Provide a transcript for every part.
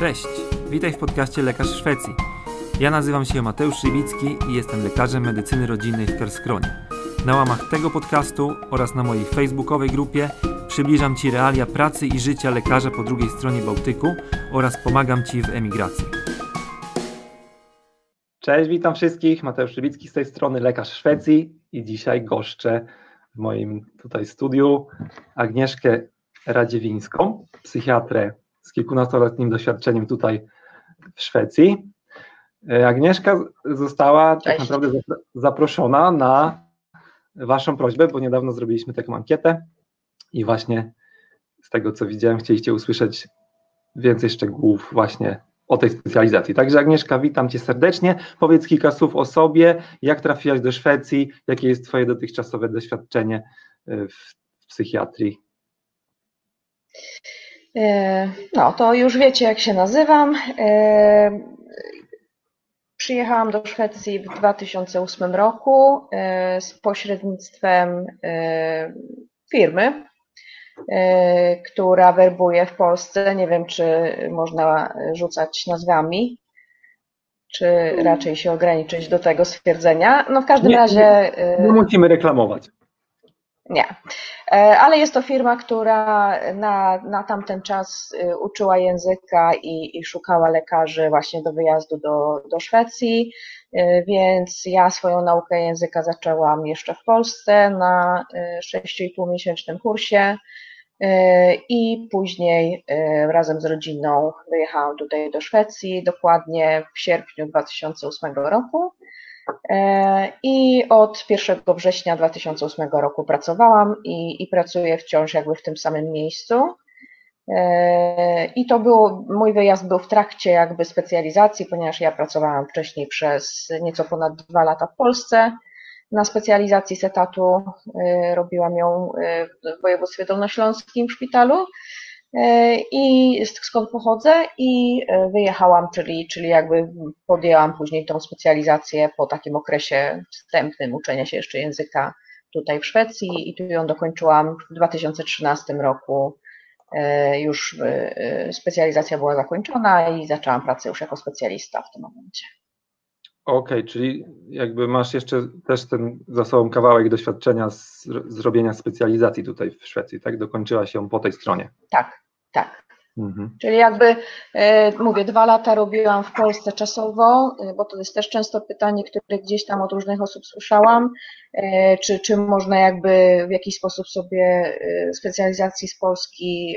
Cześć, witaj w podcaście Lekarz Szwecji. Ja nazywam się Mateusz Szybicki i jestem lekarzem medycyny rodzinnej w Kerskronie. Na łamach tego podcastu oraz na mojej facebookowej grupie przybliżam Ci realia pracy i życia lekarza po drugiej stronie Bałtyku oraz pomagam Ci w emigracji. Cześć, witam wszystkich. Mateusz Szybicki z tej strony, lekarz Szwecji i dzisiaj goszczę w moim tutaj studiu Agnieszkę Radziewińską, psychiatrę z kilkunastoletnim doświadczeniem tutaj w Szwecji. E, Agnieszka została tak Cześć. tak naprawdę zaproszona na Waszą prośbę, bo niedawno zrobiliśmy taką ankietę i właśnie z tego co widziałem, chcieliście usłyszeć więcej szczegółów właśnie o tej specjalizacji. Także Agnieszka, witam Cię serdecznie. Powiedz kilka słów o sobie, jak trafiłaś do Szwecji, jakie jest Twoje dotychczasowe doświadczenie e, w psychiatrii. E, no, to już wiecie, jak się nazywam. E, przyjechałam do Szwecji w 2008 roku e, z pośrednictwem firmy, która werbuje w Polsce. Nie wiem, czy można rzucać nazwami, czy raczej się ograniczyć do tego stwierdzenia. No w każdym nie, razie. Nie, nie musimy reklamować. Nie. E, ale jest to firma, która na, na tamten czas y, uczyła języka i, i szukała lekarzy właśnie do wyjazdu do, do Szwecji, y, więc ja swoją naukę języka zaczęłam jeszcze w Polsce na 6,5 y, kursie i później razem z rodziną wyjechałam tutaj do Szwecji, dokładnie w sierpniu 2008 roku. E, I od 1 września 2008 roku pracowałam i, i pracuję wciąż jakby w tym samym miejscu. E, I to było, mój wyjazd był w trakcie jakby specjalizacji, ponieważ ja pracowałam wcześniej przez nieco ponad dwa lata w Polsce na specjalizacji setatu. E, robiłam ją w województwie dolnośląskim w szpitalu. E, i skąd pochodzę i e, wyjechałam, czyli, czyli jakby podjęłam później tą specjalizację po takim okresie wstępnym uczenia się jeszcze języka tutaj w Szwecji i tu ją dokończyłam w 2013 roku. E, już specjalizacja była zakończona i zaczęłam pracę już jako specjalista w tym momencie. Okej, okay, czyli jakby masz jeszcze też ten za sobą kawałek doświadczenia z zrobienia specjalizacji tutaj w Szwecji, tak? Dokończyłaś ją po tej stronie. Tak, tak. Mhm. Czyli jakby, e, mówię, dwa lata robiłam w Polsce czasowo, e, bo to jest też często pytanie, które gdzieś tam od różnych osób słyszałam, e, czy, czy można jakby w jakiś sposób sobie specjalizacji z Polski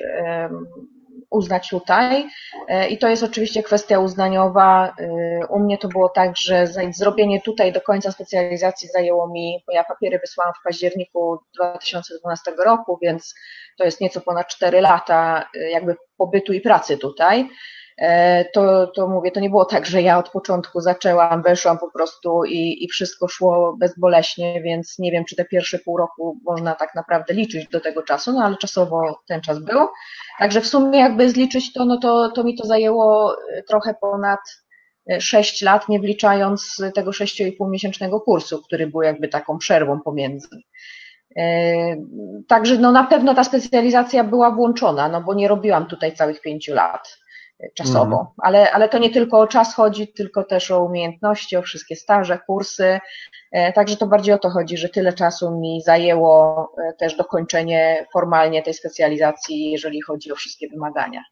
uznać tutaj. E, I to jest oczywiście kwestia uznaniowa. E, u mnie to było tak, że zrobienie tutaj do końca specjalizacji zajęło mi, bo ja papiery wysłałam w październiku 2012 roku, więc to jest nieco ponad 4 lata e, jakby pobytu i pracy tutaj. E, to, to mówię, to nie było tak, że ja od początku zaczęłam, weszłam po prostu i, i wszystko szło bezboleśnie, więc nie wiem, czy te pierwsze pół roku można tak naprawdę liczyć do tego czasu, no ale czasowo ten czas był. Także w sumie jakby zliczyć to, no to, to mi to zajęło e, trochę ponad 6 e, lat, nie wliczając tego 6,5 miesięcznego kursu, który był jakby taką przerwą pomiędzy. Także no na pewno ta specjalizacja była włączona, no bo nie robiłam tutaj całych pięciu lat czasowo. Mhm. Ale, ale to nie tylko o czas chodzi, tylko też o umiejętności, o wszystkie staże, kursy. E, także to bardziej o to chodzi, że tyle czasu mi zajęło e, też dokończenie formalnie tej specjalizacji, jeżeli chodzi o wszystkie wymagania.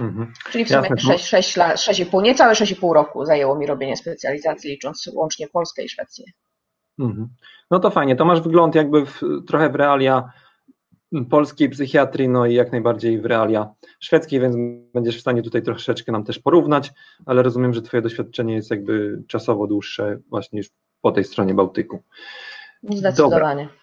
Mhm. Czyli w sumie 6,5, niecałe 6,5 roku zajęło mi robienie specjalizacji, licząc łącznie Polskę i Szwecję. Mhm. No to fajnie, to masz wygląd jakby w, trochę w realia polskiej psychiatrii, no i jak najbardziej w realia szwedzkiej, więc będziesz w stanie tutaj troszeczkę nam też porównać, ale rozumiem, że Twoje doświadczenie jest jakby czasowo dłuższe właśnie już po tej stronie Bałtyku. Zdecydowanie. Dobra.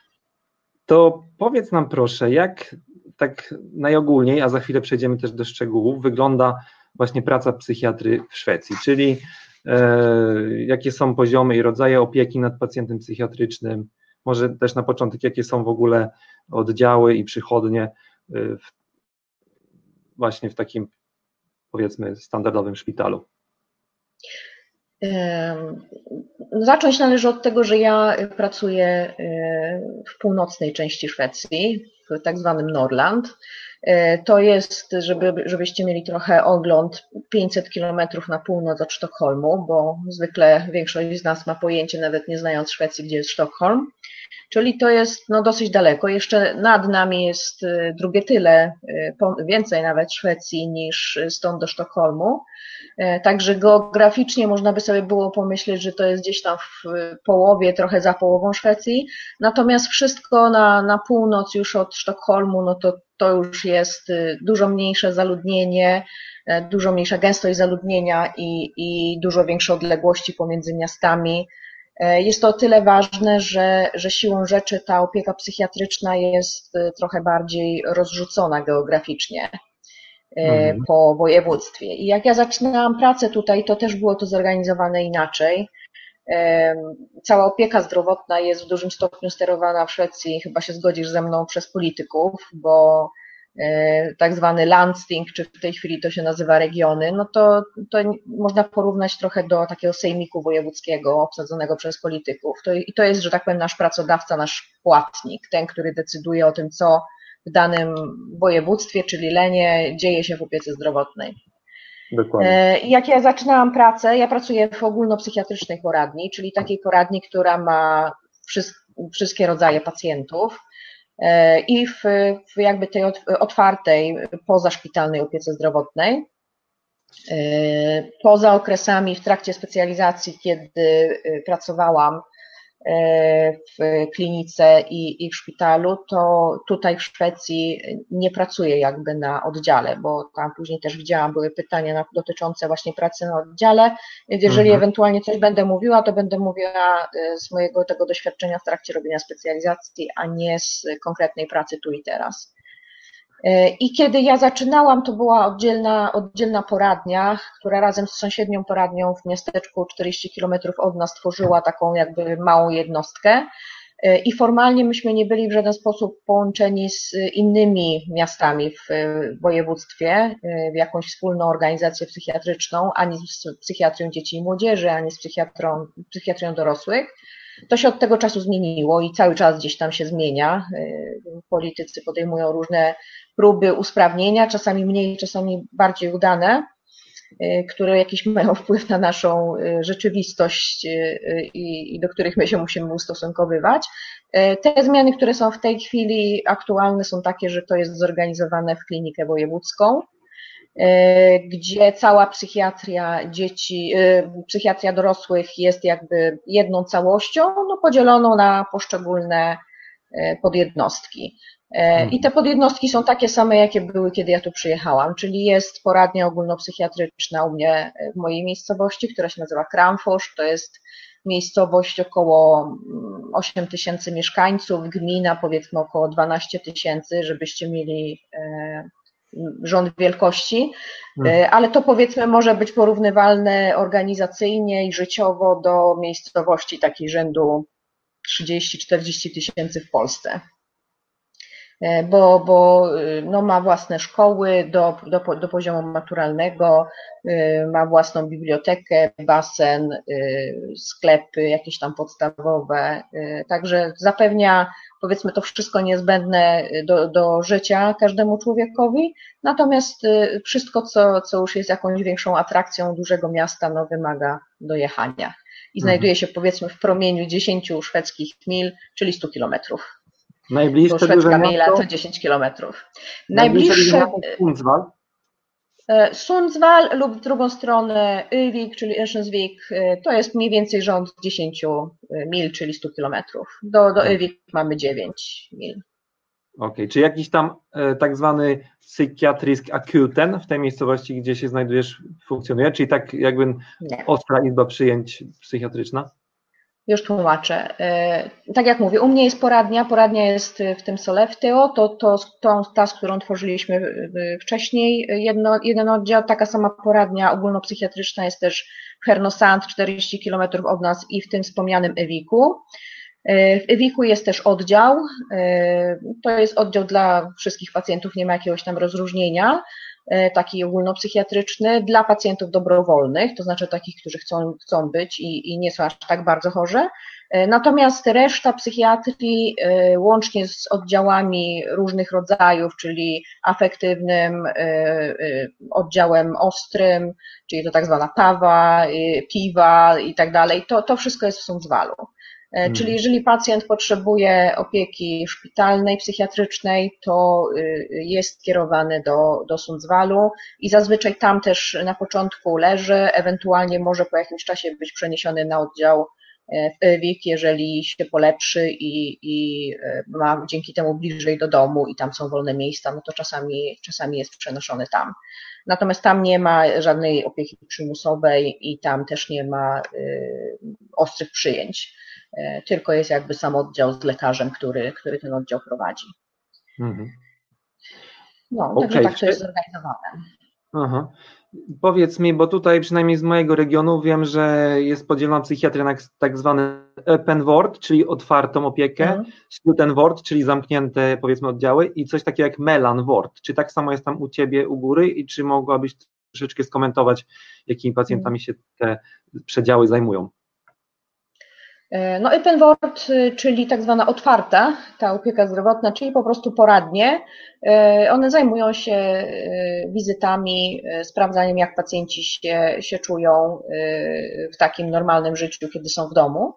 To powiedz nam proszę, jak tak najogólniej, a za chwilę przejdziemy też do szczegółów, wygląda właśnie praca psychiatry w Szwecji, czyli e, jakie są poziomy i rodzaje opieki nad pacjentem psychiatrycznym, może też na początek, jakie są w ogóle oddziały i przychodnie y, w, właśnie w takim powiedzmy standardowym szpitalu? Zacząć należy od tego, że ja pracuję y, w północnej części Szwecji, w tak zwanym Norland. To jest, żeby, żebyście mieli trochę ogląd, 500 kilometrów na północ od Sztokholmu, bo zwykle większość z nas ma pojęcie, nawet nie znając Szwecji, gdzie jest Sztokholm. Czyli to jest no, dosyć daleko. Jeszcze nad nami jest y, drugie tyle, y, więcej nawet Szwecji niż stąd do Sztokholmu. E, także geograficznie można by sobie było pomyśleć, że to jest gdzieś tam w połowie, trochę za połową Szwecji. Natomiast wszystko na, na północ już od Sztokholmu, no to, to już jest y, dużo mniejsze zaludnienie, e, dużo mniejsza gęstość zaludnienia i, i dużo większe odległości pomiędzy miastami. E, jest to o tyle ważne, że, że siłą rzeczy ta opieka psychiatryczna jest e, trochę bardziej rozrzucona geograficznie e, mhm. po województwie. I jak ja zaczynałam pracę tutaj, to też było to zorganizowane inaczej. Cała opieka zdrowotna jest w dużym stopniu sterowana w Szwecji, chyba się zgodzisz ze mną, przez polityków, bo E, tak zwany landsting, czy w tej chwili to się nazywa regiony, no to, to można porównać trochę do takiego sejmiku wojewódzkiego obsadzonego przez polityków. To, I to jest, że tak powiem, nasz pracodawca, nasz płatnik, ten, który decyduje o tym, co w danym województwie, czyli Lenie, dzieje się w opiece zdrowotnej. Dokładnie. E, jak ja zaczynałam pracę, ja pracuję w ogólnopsychiatrycznej poradni, czyli takiej poradni, która ma wszystkie rodzaje pacjentów. E, i w, jakby tej otwartej, pozaszpitalnej opiece zdrowotnej. E, poza okresami w trakcie specjalizacji, kiedy pracowałam w klinice i, i w szpitalu, to tutaj w Szwecji nie pracuję jakby na oddziale, bo tam później też widziałam, były pytania na, dotyczące właśnie pracy na oddziale, więc jeżeli mhm. ewentualnie coś będę mówiła, to będę mówiła e, z mojego tego doświadczenia w trakcie robienia specjalizacji, a nie z konkretnej pracy tu i teraz. E, I kiedy ja zaczynałam, to była oddzielna, oddzielna poradnia, która razem z sąsiednią poradnią w miasteczku 40 kilometrów od nas tworzyła taką jakby małą jednostkę. E, I formalnie myśmy nie byli w żaden sposób połączeni z innymi miastami w województwie, e, w jakąś wspólną organizację psychiatryczną, ani z psychiatrią dzieci i młodzieży, ani z psychiatrą, psychiatrią dorosłych. To się od tego czasu zmieniło i cały czas gdzieś tam się zmienia. Politycy podejmują różne próby usprawnienia, czasami mniej, czasami bardziej udane, y, które jakieś mają wpływ na naszą y, rzeczywistość y, i, i do których my się musimy ustosunkowywać. Te zmiany, które są w tej chwili aktualne, są takie, że to jest zorganizowane w klinikę wojewódzką, gdzie cała psychiatria dzieci, psychiatria dorosłych jest jakby jedną całością, no podzieloną na poszczególne podjednostki. E, I te podjednostki są takie same, jakie były, kiedy ja tu przyjechałam, czyli jest poradnia ogólnopsychiatryczna u mnie w mojej miejscowości, która się nazywa Kramfors, to jest miejscowość około 8 mm, tysięcy mieszkańców, gmina powiedzmy około 12 tysięcy, żebyście mieli e, rząd wielkości, e, hmm. ale to powiedzmy może być porównywalne organizacyjnie i życiowo do miejscowości takiej rzędu 30-40 tysięcy w Polsce. E, bo, bo y, no, ma własne szkoły do, do, do poziomu maturalnego, y, ma własną bibliotekę, basen, y, sklepy jakieś tam podstawowe, także zapewnia powiedzmy to wszystko niezbędne do, do życia każdemu człowiekowi, natomiast wszystko, co, co już jest jakąś większą atrakcją dużego miasta, no, wymaga dojechania i mhm. znajduje się powiedzmy w promieniu 10 szwedzkich mil, czyli 100 kilometrów. Najbliższe Szwedzka Mila to 10 kilometrów. Najbliższe Sundsvall. E, Sundsvall lub w drugą stronę Övik, czyli Örnsköldsvik, e, to jest mniej więcej rząd 10 e, mil, czyli 100 kilometrów. Do, do Övik mamy 9 mil. Okej, okay. czy jakiś tam e, tak zwany psychiatrysk akuten w tej miejscowości, gdzie się znajdujesz, funkcjonuje? Czyli tak jakby Nie. ostra izba przyjęć psychiatryczna? Już tłumaczę. E, tak jak mówię, u mnie jest poradnia, poradnia jest w tym Solefteo, to, to, to ta, z którą tworzyliśmy e, wcześniej, jedno, jeden oddział, taka sama poradnia ogólnopsychiatryczna jest też w Hernosand, 40 km od nas i w tym wspomnianym Ewiku. E, w Ewiku jest też oddział, to jest oddział dla wszystkich pacjentów, nie ma jakiegoś tam rozróżnienia, taki ogólnopsychiatryczny dla pacjentów dobrowolnych, to znaczy takich, którzy chcą, chcą być i, i nie są aż tak bardzo chorzy. Natomiast reszta psychiatrii, łącznie z oddziałami różnych rodzajów, czyli afektywnym, oddziałem ostrym, czyli to tak zwana PAWA, PIWA i tak dalej, to, to wszystko jest w Sundsvallu. Hmm. Czyli jeżeli pacjent potrzebuje opieki szpitalnej, psychiatrycznej, to y, jest kierowany do, do Sundsvallu i zazwyczaj tam też na początku leży, ewentualnie może po jakimś czasie być przeniesiony na oddział e, w Ewik, jeżeli się polepszy i, i e, ma dzięki temu bliżej do domu i tam są wolne miejsca, no to czasami, czasami jest przenoszony tam. Natomiast tam nie ma żadnej opieki przymusowej i tam też nie ma y, ostrych przyjęć. E, tylko jest jakby sam oddział z lekarzem, który, który ten oddział prowadzi. Mhm. No, okay. także tak to jest zorganizowane. Aha. Powiedz mi, bo tutaj przynajmniej z mojego regionu wiem, że jest podzielona psychiatria na tak zwany open ward, czyli otwartą opiekę, mhm. student ward, czyli zamknięte powiedzmy oddziały i coś takiego jak melan ward. Czy tak samo jest tam u Ciebie u góry i czy mogłabyś troszeczkę skomentować, jakimi pacjentami mhm. się te przedziały zajmują? E, no open ward, y, czyli tak zwana otwarta, ta opieka zdrowotna, czyli po prostu poradnie. E, one zajmują się y, wizytami, y, sprawdzaniem jak pacjenci się, się czują w takim normalnym życiu, kiedy są w domu.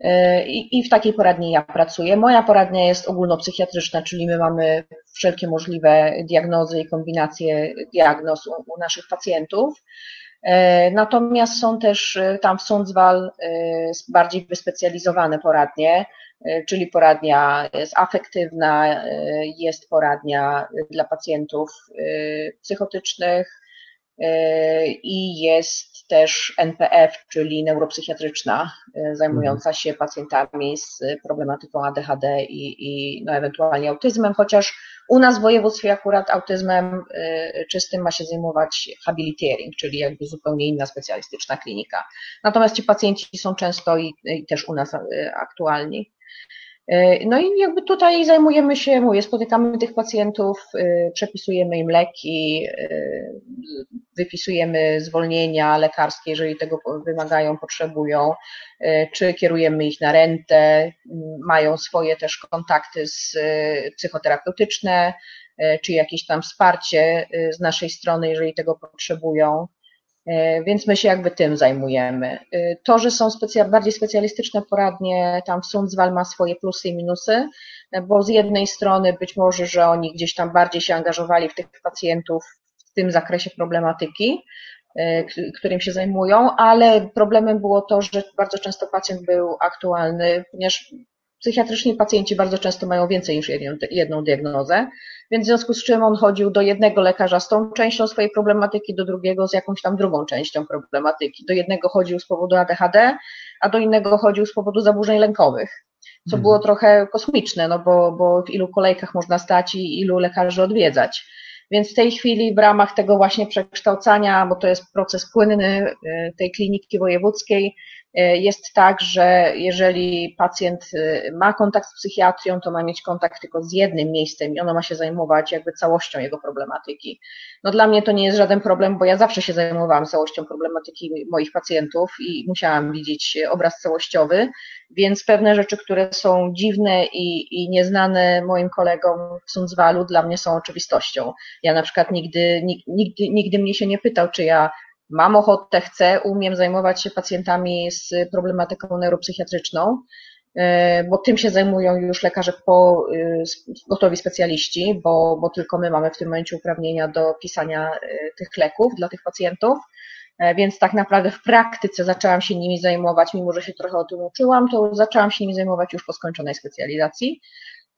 E, I, I w takiej poradni ja pracuję. Moja poradnia jest ogólnopsychiatryczna, czyli my mamy wszelkie możliwe diagnozy i kombinacje diagnoz u, u naszych pacjentów. E, natomiast są też e, tam w Sundsvall e, bardziej wyspecjalizowane poradnie, czyli poradnia jest afektywna, jest poradnia dla pacjentów psychotycznych i jest też NPF, czyli neuropsychiatryczna, zajmująca się pacjentami z problematyką ADHD i, i no, ewentualnie autyzmem, chociaż u nas w województwie akurat autyzmem y, czystym ma się zajmować habilitering, czyli jakby zupełnie inna specjalistyczna klinika. Natomiast ci pacjenci są często i, i też u nas y, aktualni. Y, no i jakby tutaj zajmujemy się, mówię, spotykamy tych pacjentów, przepisujemy im leki, wypisujemy zwolnienia lekarskie, jeżeli tego wymagają, potrzebują, czy kierujemy ich na rentę, mają swoje też kontakty z psychoterapeutyczne, czy jakieś tam wsparcie z naszej strony, jeżeli tego potrzebują. Więc my się jakby tym zajmujemy. To, że są specja bardziej specjalistyczne poradnie, tam w Sundsvall ma swoje plusy i minusy, bo z jednej strony być może, że oni gdzieś tam bardziej się angażowali w tych pacjentów w tym zakresie problematyki, E, którym się zajmują, ale problemem było to, że bardzo często pacjent był aktualny, ponieważ psychiatryczni pacjenci bardzo często mają więcej niż jedną diagnozę, więc w związku z czym on chodził do jednego lekarza z tą częścią swojej problematyki, do drugiego z jakąś tam drugą częścią problematyki. Do jednego chodził z powodu ADHD, a do innego chodził z powodu zaburzeń lękowych, co mhm. było trochę kosmiczne, no bo, bo w ilu kolejkach można stać i ilu lekarzy odwiedzać. Więc w tej chwili w ramach tego właśnie przekształcania, bo to jest proces płynny y, tej kliniki wojewódzkiej, jest tak, że jeżeli pacjent e, ma kontakt z psychiatrią, to ma mieć kontakt tylko z jednym miejscem i ono ma się zajmować jakby całością jego problematyki. No dla mnie to nie jest żaden problem, bo ja zawsze się zajmowałam całością problematyki moich pacjentów i musiałam widzieć obraz całościowy, więc pewne rzeczy, które są dziwne i, i nieznane moim kolegom w Sundsvallu dla mnie są oczywistością. Ja na przykład nigdy, nigdy, nigdy mnie się nie pytał, czy ja mam ochotę, chcę, umiem zajmować się pacjentami z problematyką neuropsychiatryczną, e, bo tym się zajmują już lekarze po, e, gotowi specjaliści, bo, bo tylko my mamy w tym momencie uprawnienia do pisania e, tych leków dla tych pacjentów. Więc tak naprawdę w praktyce zaczęłam się nimi zajmować, mimo że się trochę o tym uczyłam, to zaczęłam się nimi zajmować już po skończonej specjalizacji.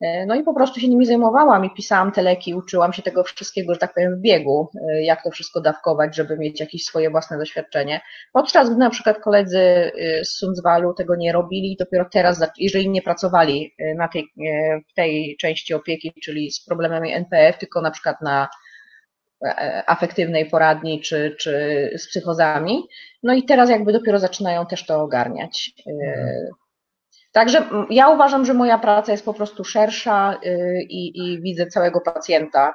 E, no i po prostu się nimi zajmowałam i pisałam te leki, uczyłam się tego wszystkiego, że tak powiem, w biegu, e, jak to wszystko dawkować, żeby mieć jakieś swoje własne doświadczenie. Podczas gdy na przykład koledzy e, z Sundsvallu tego nie robili, dopiero teraz, jeżeli nie pracowali na tej, w tej części opieki, czyli z problemami NPF, tylko na przykład na afektywnej poradni czy, czy z psychozami. No i teraz jakby dopiero zaczynają też to ogarniać. Mhm. Także ja uważam, że moja praca jest po prostu szersza y, i, i widzę całego pacjenta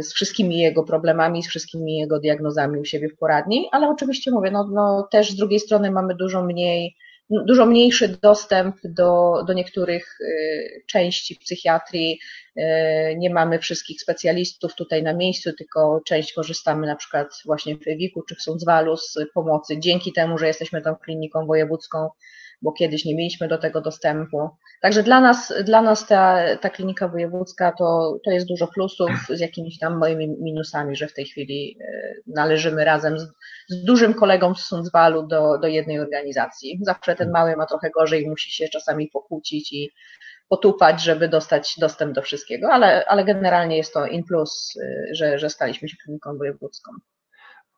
z wszystkimi jego problemami, z wszystkimi jego diagnozami u siebie w poradni, ale oczywiście mówię, no, no też z drugiej strony mamy dużo mniej dużo mniejszy dostęp do, do niektórych y, części psychiatrii. Y, nie mamy wszystkich specjalistów tutaj na miejscu, tylko część korzystamy na przykład właśnie w Ewiku czy w Sundsvallu z pomocy dzięki temu, że jesteśmy tą kliniką wojewódzką bo kiedyś nie mieliśmy do tego dostępu. Także dla nas, dla nas ta, ta klinika wojewódzka to, to jest dużo plusów z jakimiś tam moimi minusami, że w tej chwili e, należymy razem z, z dużym kolegą z Sundsvallu do, do jednej organizacji. Zawsze ten mały ma trochę gorzej musi się czasami pokłócić i potupać, żeby dostać dostęp do wszystkiego, ale, ale generalnie jest to in plus, e, że, że staliśmy się kliniką wojewódzką.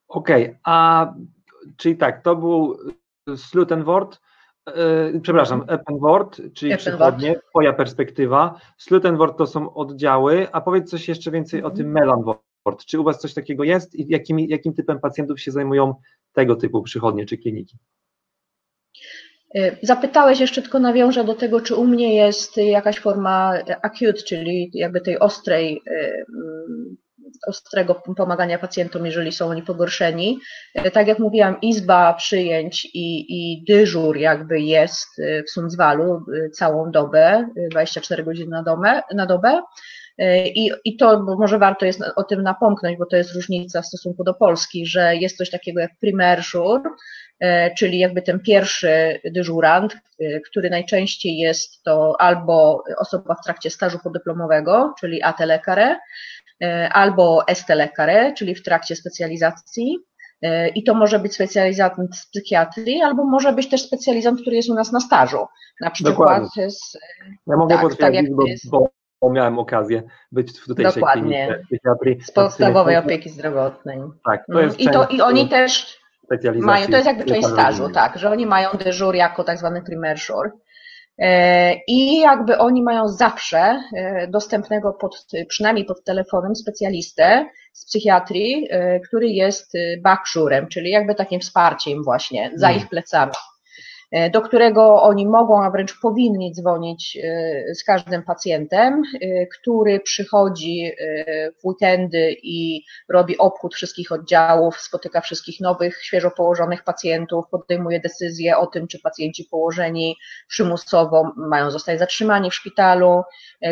Okej, okay, a czyli tak, to był Slutenwort, E, przepraszam, Eppenwort, czyli Eppenwort. przychodnie, twoja perspektywa. Slutenwort to są oddziały, a powiedz coś jeszcze więcej o tym mhm. Melanwort. Czy u Was coś takiego jest i jakim, jakim typem pacjentów się zajmują tego typu przychodnie czy kliniki? E, zapytałeś jeszcze, tylko nawiążę do tego, czy u mnie jest jakaś forma acute, czyli jakby tej ostrej e, ostrego pomagania pacjentom, jeżeli są oni pogorszeni. E, tak jak mówiłam, izba przyjęć i, i dyżur jakby jest e, w Sundsvallu e, całą dobę, 24 godziny na, dobę, na dobę. I, I to może warto jest o tym napomknąć, bo to jest różnica w stosunku do Polski, że jest coś takiego jak primerżur, czyli jakby ten pierwszy dyżurant, który najczęściej jest to albo osoba w trakcie stażu podyplomowego, czyli AT lekare, E, albo estelekare, czyli w trakcie specjalizacji. E, I to może być specjalizant z psychiatrii, albo może być też specjalizant, który jest u nas na stażu. Na przykład z, Ja mogę tak, potwierdzić, tak bo, jest... bo miałem okazję być w tutejszej Dokładnie. psychiatrii. Z podstawowej opieki zdrowotnej. Tak, to jest I, to, I oni też mają, to jest jakby część stażu, tak, że oni mają dyżur jako tak zwany primerszur. E, I jakby oni mają zawsze e, dostępnego pod, przynajmniej pod telefonem specjalistę z psychiatrii, e, który jest backshurem, czyli jakby takim wsparciem właśnie za mhm. ich plecami. E, do którego oni mogą, a wręcz powinni dzwonić e, z każdym pacjentem, e, który przychodzi w weekendy i robi obchód wszystkich oddziałów, spotyka wszystkich nowych, świeżo położonych pacjentów, podejmuje decyzje o tym, czy pacjenci położeni przymusowo mają zostać zatrzymani w szpitalu,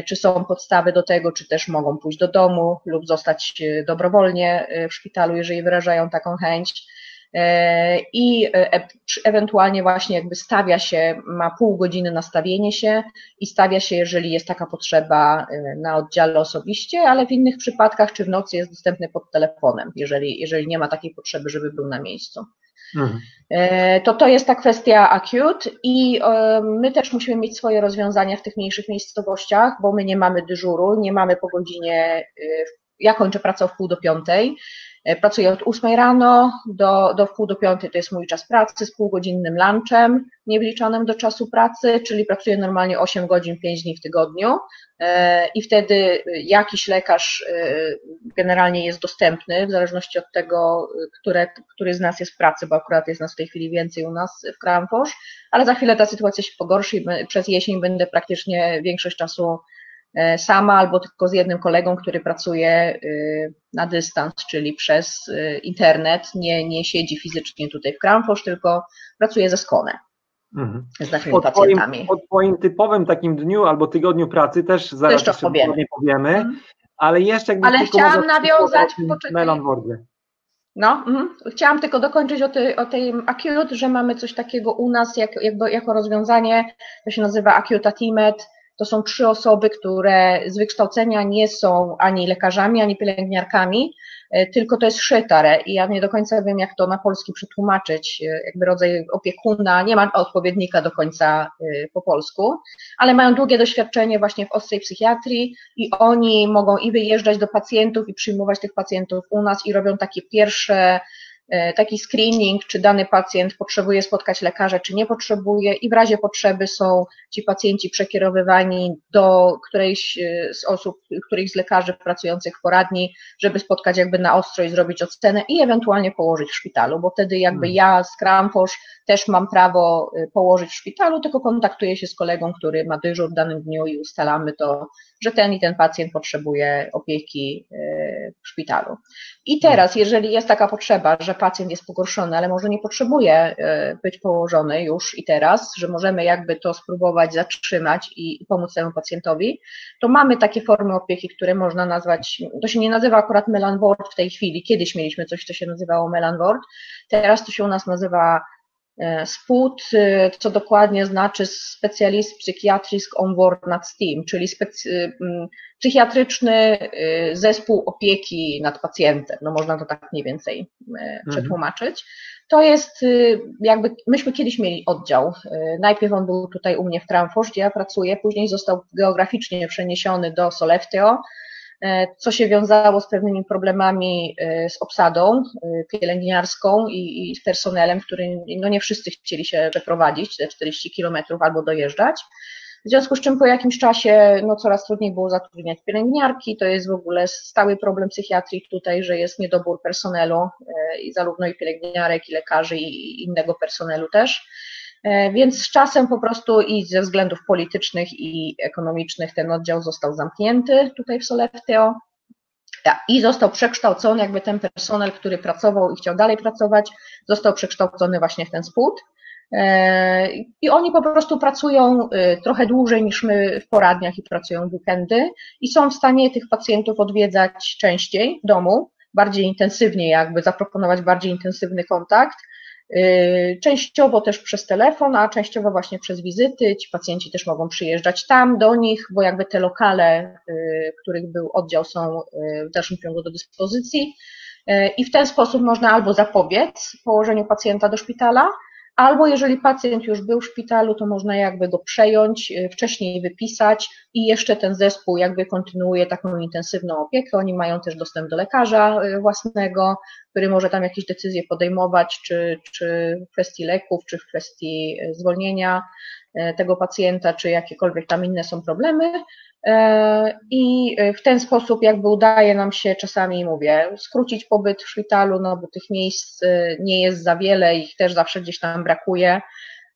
czy są podstawy do tego, czy też mogą pójść do domu lub zostać dobrowolnie w szpitalu, jeżeli wyrażają taką chęć. E, i e, ewentualnie właśnie jakby stawia się, ma pół godziny na stawienie się i stawia się, jeżeli jest taka potrzeba e, na oddziale osobiście, ale w innych przypadkach czy w nocy jest dostępny pod telefonem, jeżeli, jeżeli nie ma takiej potrzeby, żeby był na miejscu. Mhm. To to jest ta kwestia acute i my też musimy mieć swoje rozwiązania w tych mniejszych miejscowościach, bo my nie mamy dyżuru, nie mamy po godzinie, ja kończę pracę o wpół do piątej, E, pracuję od 8 rano do, do wpół do 5 to jest mój czas pracy z półgodzinnym lunchem, niewliczonym do czasu pracy, czyli pracuję normalnie 8 godzin, 5 dni w tygodniu. E, i wtedy jakiś lekarz e, generalnie jest dostępny, w zależności od tego, które, który z nas jest w pracy, bo akurat jest nas w tej chwili więcej u nas w Kramfors, ale za chwilę ta sytuacja się pogorszy i przez jesień będę praktycznie większość czasu E, sama albo tylko z jednym kolegą, który pracuje e, na dystans, czyli przez e, internet, nie, nie siedzi fizycznie tutaj w Kramfors, tylko pracuje ze Skone. Mhm. Z naszymi pacjentami. Twoim, o Twoim typowym takim dniu albo tygodniu pracy też zaraz też powiemy. powiemy, mhm. ale jeszcze jakby Ale chciałam nawiązać, poczekaj. No, mm, chciałam tylko dokończyć o, tej, o tej Acute, że mamy coś takiego u nas jak, jakby, jako rozwiązanie, to się nazywa Acute Atimet, to są trzy osoby, które z wykształcenia nie są ani lekarzami, ani pielęgniarkami, e, tylko to jest szytare. I ja nie do końca wiem, jak to na polski przetłumaczyć, e, jakby rodzaj opiekuna, nie ma odpowiednika do końca e, po polsku, ale mają długie doświadczenie właśnie w ostrej psychiatrii i oni mogą i wyjeżdżać do pacjentów i przyjmować tych pacjentów u nas i robią takie pierwsze taki screening, czy dany pacjent potrzebuje spotkać lekarza, czy nie potrzebuje, i w razie potrzeby są ci pacjenci przekierowywani do którejś e, z osób, którychś z lekarzy pracujących w poradni, żeby spotkać jakby na ostro i zrobić ocenę i ewentualnie położyć w szpitalu, bo wtedy jakby hmm. ja z Kramfosz też mam prawo e, położyć w szpitalu, tylko kontaktuję się z kolegą, który ma dyżur w danym dniu i ustalamy to, że ten i ten pacjent potrzebuje opieki w szpitalu. I teraz, jeżeli jest taka potrzeba, że pacjent jest pogorszony, ale może nie potrzebuje e, być położony już i teraz, że możemy jakby to spróbować zatrzymać i pomóc temu pacjentowi, to mamy takie formy opieki, które można nazwać, to się nie nazywa akurat Melanwort w tej chwili, kiedyś mieliśmy coś, co się nazywało Melanwort, teraz to się u nas nazywa E, SPUT, e, co dokładnie znaczy Specialist Psychiatrisk Onboard Steam, czyli specy, psychiatryczny e, zespół opieki nad pacjentem, no można to tak mniej więcej mhm. przetłumaczyć. To jest jakby, myśmy kiedyś mieli oddział, najpierw on był tutaj u mnie w Tramfors, gdzie ja pracuję, później został geograficznie przeniesiony do Solefteo, E, co się wiązało z pewnymi problemami e, z obsadą e, pielęgniarską i, i personelem, który no nie wszyscy chcieli się przeprowadzić te 40 kilometrów albo dojeżdżać. W związku z czym po jakimś czasie no, coraz trudniej było zatrudniać pielęgniarki. To jest w ogóle stały problem psychiatrii tutaj, że jest niedobór personelu i zarówno i pielęgniarek, i lekarzy, i innego personelu też. E, więc z czasem po prostu i ze względów politycznych i ekonomicznych ten oddział został zamknięty tutaj w Solefteo i został przekształcony, jakby ten personel, który pracował i chciał dalej pracować, został przekształcony właśnie w ten spód. E, I oni po prostu pracują e, trochę dłużej niż my w poradniach i pracują w weekendy i są w stanie tych pacjentów odwiedzać częściej w domu, bardziej intensywnie, jakby zaproponować bardziej intensywny kontakt częściowo też przez telefon, a częściowo właśnie przez wizyty. Ci pacjenci też mogą przyjeżdżać tam do nich, bo jakby te lokale, y, których był oddział, są y, w dalszym ciągu do dyspozycji. I w ten sposób można albo zapobiec położeniu pacjenta do szpitala, Albo jeżeli pacjent już był w szpitalu, to można jakby go przejąć, y, wcześniej wypisać i jeszcze ten zespół jakby kontynuuje taką intensywną opiekę. Oni mają też dostęp do lekarza y, własnego, który może tam jakieś decyzje podejmować, czy, czy w kwestii leków, czy w kwestii y, zwolnienia tego pacjenta, czy jakiekolwiek tam inne są problemy. E, I w ten sposób jakby udaje nam się czasami, mówię, skrócić pobyt w szpitalu, no bo tych miejsc e, nie jest za wiele, ich też zawsze gdzieś tam brakuje.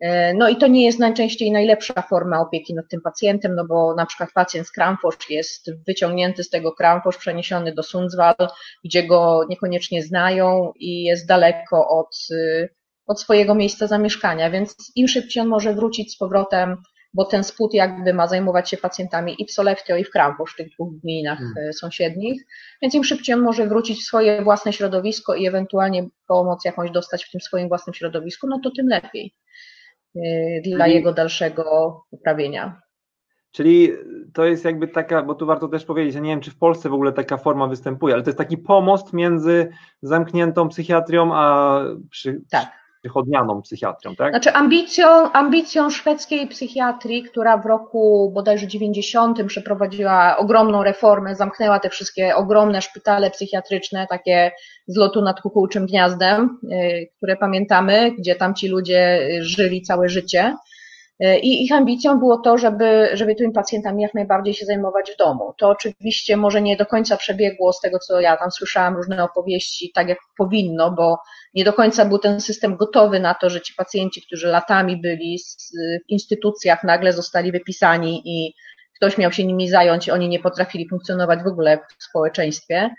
E, no i to nie jest najczęściej najlepsza forma opieki nad tym pacjentem, no bo na przykład pacjent z Kramfors jest wyciągnięty z tego Kramfors, przeniesiony do Sundsvall, gdzie go niekoniecznie znają i jest daleko od, od swojego miejsca zamieszkania, więc im szybciej on może wrócić z powrotem bo ten spód jakby ma zajmować się pacjentami i w Soleftio, i w Krampusz, w tych dwóch gminach hmm. Sąsiednich, więc im szybciej on może wrócić w swoje własne środowisko i ewentualnie pomoc jakąś dostać w tym swoim własnym środowisku, no to tym lepiej e, dla jego dalszego poprawienia. Czyli to jest jakby taka, bo tu warto też powiedzieć, ja nie wiem, czy w Polsce w ogóle taka forma występuje, ale to jest taki pomost między zamkniętą psychiatrią a przy, tak przychodnianą psychiatrią, tak? Znaczy ambicją, ambicją szwedzkiej psychiatrii, która w roku bodajże 90 przeprowadziła ogromną reformę, zamknęła te wszystkie ogromne szpitale psychiatryczne, takie z lotu nad kukułczym gniazdem, y, które pamiętamy, gdzie tam ci ludzie żyli całe życie. Y, I ich ambicją było to, żeby, żeby tymi pacjentami jak najbardziej się zajmować w domu. To oczywiście może nie do końca przebiegło z tego, co ja tam słyszałam, różne opowieści, tak jak powinno, bo nie do końca był ten system gotowy na to, że ci pacjenci, którzy latami byli w instytucjach, nagle zostali wypisani i ktoś miał się nimi zająć, oni nie potrafili funkcjonować w ogóle w społeczeństwie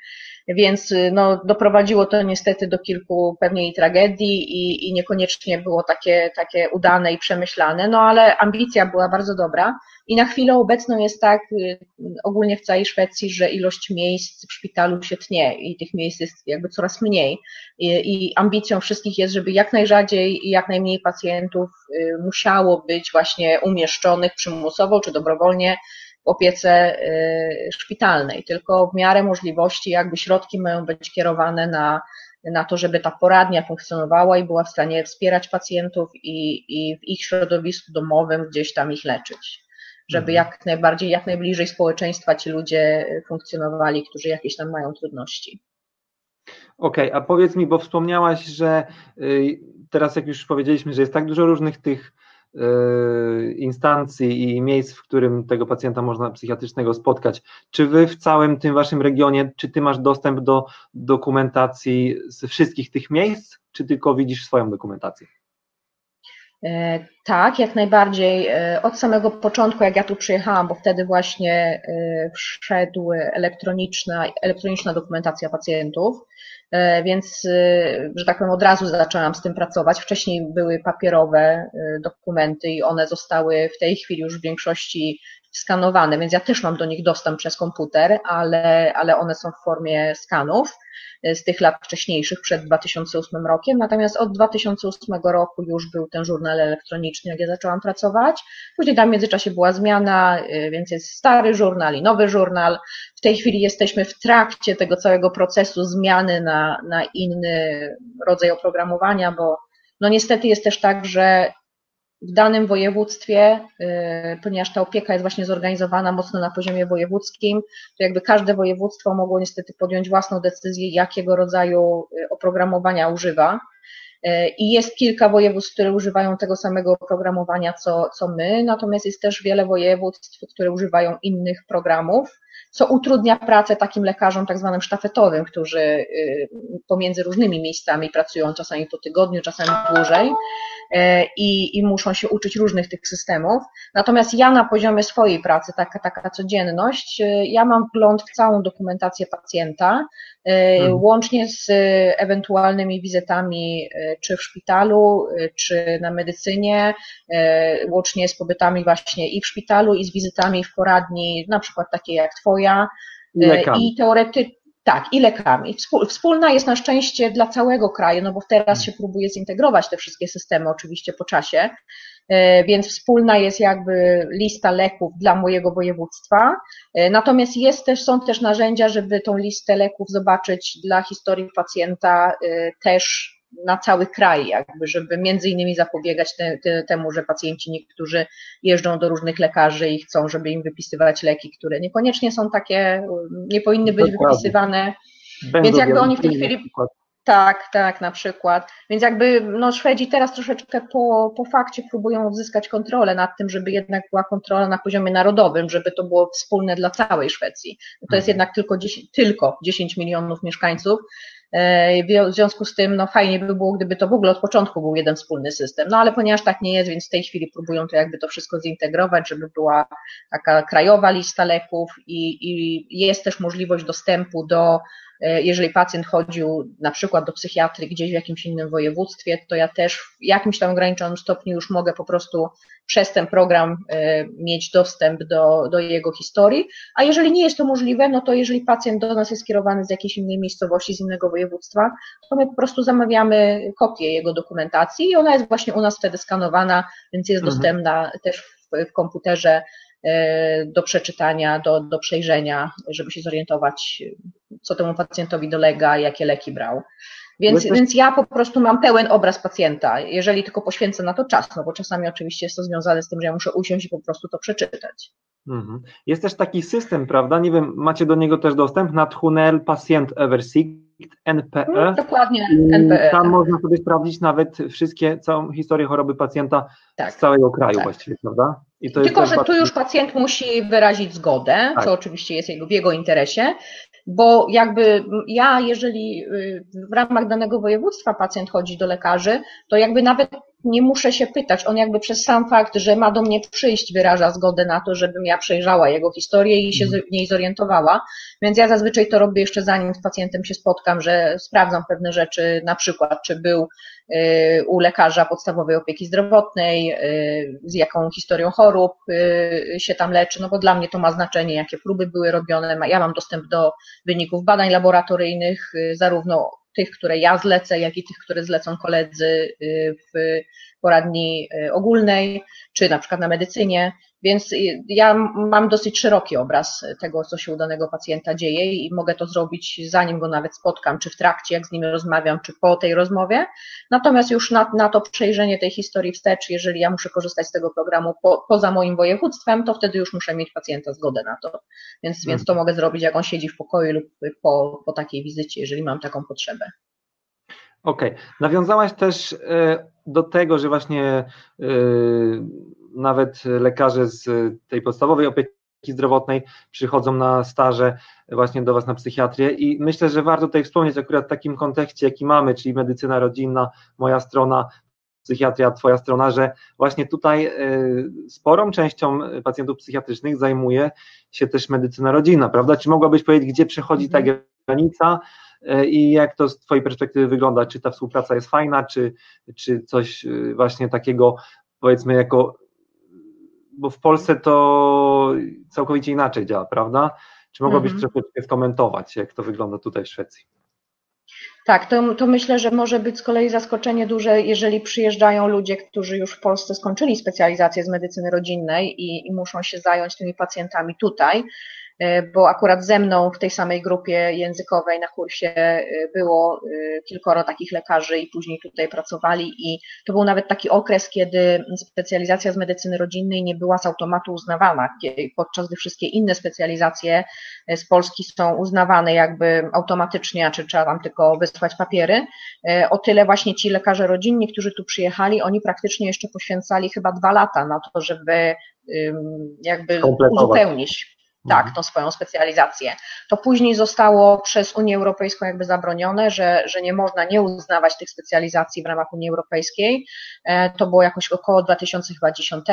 więc y, no, doprowadziło to niestety do kilku pewnie tragedii i, i niekoniecznie było takie, takie udane i przemyślane, no ale ambicja była bardzo dobra. I na chwilę obecną jest tak y, ogólnie w całej Szwecji, że ilość miejsc w szpitalu się tnie i tych miejsc jest jakby coraz mniej. I, i ambicją wszystkich jest, żeby jak najrzadziej i jak najmniej pacjentów y, musiało być właśnie umieszczonych przymusowo czy dobrowolnie w opiece y, szpitalnej, tylko w miarę możliwości jakby środki mają być kierowane na, na to, żeby ta poradnia funkcjonowała i była w stanie wspierać pacjentów i, i w ich środowisku domowym gdzieś tam ich leczyć. Żeby mhm. jak najbardziej, jak najbliżej społeczeństwa ci ludzie funkcjonowali, którzy jakieś tam mają trudności. Okej, okay, a powiedz mi, bo wspomniałaś, że y, teraz jak już powiedzieliśmy, że jest tak dużo różnych tych instancji i miejsc, w którym tego pacjenta można psychiatrycznego spotkać. Czy wy w całym tym waszym regionie, czy ty masz dostęp do dokumentacji ze wszystkich tych miejsc, czy tylko widzisz swoją dokumentację? E, tak, jak najbardziej. E, od samego początku, jak ja tu przyjechałam, bo wtedy właśnie e, wszedł elektroniczna, elektroniczna dokumentacja pacjentów, więc, że tak powiem, od razu zaczęłam z tym pracować. Wcześniej były papierowe dokumenty i one zostały w tej chwili już w większości skanowane, więc ja też mam do nich dostęp przez komputer, ale, ale one są w formie skanów z tych lat wcześniejszych, przed 2008 rokiem. Natomiast od 2008 roku już był ten żurnal elektroniczny, jak ja zaczęłam pracować. Później tam w międzyczasie była zmiana, y, więc jest stary żurnal i nowy żurnal. W tej chwili jesteśmy w trakcie tego całego procesu zmiany na, na inny rodzaj oprogramowania, bo no niestety jest też tak, że w danym województwie, y, ponieważ ta opieka jest właśnie zorganizowana mocno na poziomie wojewódzkim, to jakby każde województwo mogło niestety podjąć własną decyzję, jakiego rodzaju y, oprogramowania używa. Y, I jest kilka województw, które używają tego samego oprogramowania co, co my, natomiast jest też wiele województw, które używają innych programów, co utrudnia pracę takim lekarzom tak zwanym sztafetowym, którzy pomiędzy różnymi miejscami pracują czasami po tygodniu, czasami dłużej. E, i, i muszą się uczyć różnych tych systemów. Natomiast ja na poziomie swojej pracy, taka, taka codzienność, e, ja mam wgląd w całą dokumentację pacjenta, mhm. łącznie z ewentualnymi wizytami czy w szpitalu, czy na medycynie, łącznie z pobytami właśnie i w szpitalu, i z wizytami w poradni, na przykład takie jak Twoja. I teoretycznie tak, i lekami. Wspólna jest na szczęście dla całego kraju, no bo teraz się próbuje zintegrować te wszystkie systemy, oczywiście po czasie, e, więc wspólna jest jakby lista leków dla mojego województwa. E, natomiast jest też, są też narzędzia, żeby tą listę leków zobaczyć dla historii pacjenta e, też na cały kraj, jakby, żeby między innymi zapobiegać te, te, temu, że pacjenci niektórzy jeżdżą do różnych lekarzy i chcą, żeby im wypisywać leki, które niekoniecznie są takie, nie powinny być Dokładnie. wypisywane. Będą Więc jakby oni w tej chwili. Tak, tak, na przykład. Więc jakby no, Szwedzi teraz troszeczkę po, po fakcie próbują odzyskać kontrolę nad tym, żeby jednak była kontrola na poziomie narodowym, żeby to było wspólne dla całej Szwecji. To jest mhm. jednak tylko 10, tylko 10 milionów mieszkańców, w związku z tym no, fajnie by było, gdyby to w ogóle od początku był jeden wspólny system. No ale ponieważ tak nie jest, więc w tej chwili próbują to jakby to wszystko zintegrować, żeby była taka krajowa lista leków i, i jest też możliwość dostępu do E, jeżeli pacjent chodził na przykład do psychiatry gdzieś w jakimś innym województwie, to ja też w jakimś tam ograniczonym stopniu już mogę po prostu przez ten program e, mieć dostęp do, do jego historii, a jeżeli nie jest to możliwe, no to jeżeli pacjent do nas jest skierowany z jakiejś innej miejscowości, z innego województwa, to my po prostu zamawiamy kopię jego dokumentacji i ona jest właśnie u nas wtedy skanowana, więc jest mhm. dostępna też w, w komputerze E, do przeczytania, do, do przejrzenia, żeby się zorientować, co temu pacjentowi dolega, jakie leki brał. Więc, więc ja po prostu mam pełen obraz pacjenta, jeżeli tylko poświęcę na to czas, no bo czasami oczywiście jest to związane z tym, że ja muszę usiąść i po prostu to przeczytać. Mhm. Jest też taki system, prawda? Nie wiem, macie do niego też dostęp na Tchunel Patient Oversight NPE. Hmm, dokładnie, NPE. Tam można sobie sprawdzić nawet wszystkie, całą historię choroby pacjenta tak, z całego kraju tak. właściwie, prawda? Tylko, że tu już pacjent musi wyrazić zgodę, tak. co oczywiście jest w jego interesie, bo jakby ja, jeżeli y, w ramach danego województwa pacjent chodzi do lekarzy, to jakby nawet nie muszę się pytać. On jakby przez sam fakt, że ma do mnie przyjść, wyraża zgodę na to, żebym ja przejrzała jego historię i się mhm. w niej zorientowała. Więc ja zazwyczaj to robię jeszcze zanim z pacjentem się spotkam, że sprawdzam pewne rzeczy, na przykład, czy był y, u lekarza podstawowej opieki zdrowotnej, y, z jaką historią chorób y, się tam leczy, no bo dla mnie to ma znaczenie, jakie próby były robione. Ja mam dostęp do wyników badań laboratoryjnych, zarówno tych, które ja zlecę, jak i tych, które zlecą koledzy y, w poradni y, ogólnej, czy na przykład na medycynie, więc ja mam dosyć szeroki obraz tego, co się u danego pacjenta dzieje i mogę to zrobić zanim go nawet spotkam, czy w trakcie, jak z nim rozmawiam, czy po tej rozmowie. Natomiast już na, na to przejrzenie tej historii wstecz, jeżeli ja muszę korzystać z tego programu po, poza moim województwem, to wtedy już muszę mieć pacjenta zgodę na to. Więc, hmm. więc to mogę zrobić, jak on siedzi w pokoju lub po, po takiej wizycie, jeżeli mam taką potrzebę. Okej. Okay. Nawiązałaś też e, do tego, że właśnie e, nawet lekarze z tej podstawowej opieki zdrowotnej przychodzą na staże właśnie do Was na psychiatrię i myślę, że warto tutaj wspomnieć akurat w takim kontekście, jaki mamy, czyli medycyna rodzinna, moja strona, psychiatria, Twoja strona, że właśnie tutaj e, sporą częścią pacjentów psychiatrycznych zajmuje się też medycyna rodzinna, prawda? Czy mogłabyś powiedzieć, gdzie przechodzi ta mhm. granica i jak to z Twojej perspektywy wygląda? Czy ta współpraca jest fajna, czy, czy coś e, właśnie takiego, powiedzmy, jako bo w Polsce to całkowicie inaczej działa, prawda? Czy mogłabyś mhm. troszeczkę skomentować, jak to wygląda tutaj w Szwecji? Tak, to, to myślę, że może być z kolei zaskoczenie duże, jeżeli przyjeżdżają ludzie, którzy już w Polsce skończyli specjalizację z medycyny rodzinnej i, i muszą się zająć tymi pacjentami tutaj. E, bo akurat ze mną w tej samej grupie językowej na kursie e, było e, kilkoro takich lekarzy i później tutaj pracowali i to był nawet taki okres, kiedy specjalizacja z medycyny rodzinnej nie była z automatu uznawana, podczas gdy wszystkie inne specjalizacje z Polski są uznawane jakby automatycznie, czy trzeba tam tylko wysłać papiery. O tyle właśnie ci lekarze rodzinni, którzy tu przyjechali, oni praktycznie jeszcze poświęcali chyba dwa lata na to, żeby jakby uzupełnić tak, mhm. tą swoją specjalizację. To później zostało przez Unię Europejską jakby zabronione, że, że nie można nie uznawać tych specjalizacji w ramach Unii Europejskiej. E, to było jakoś około 2010,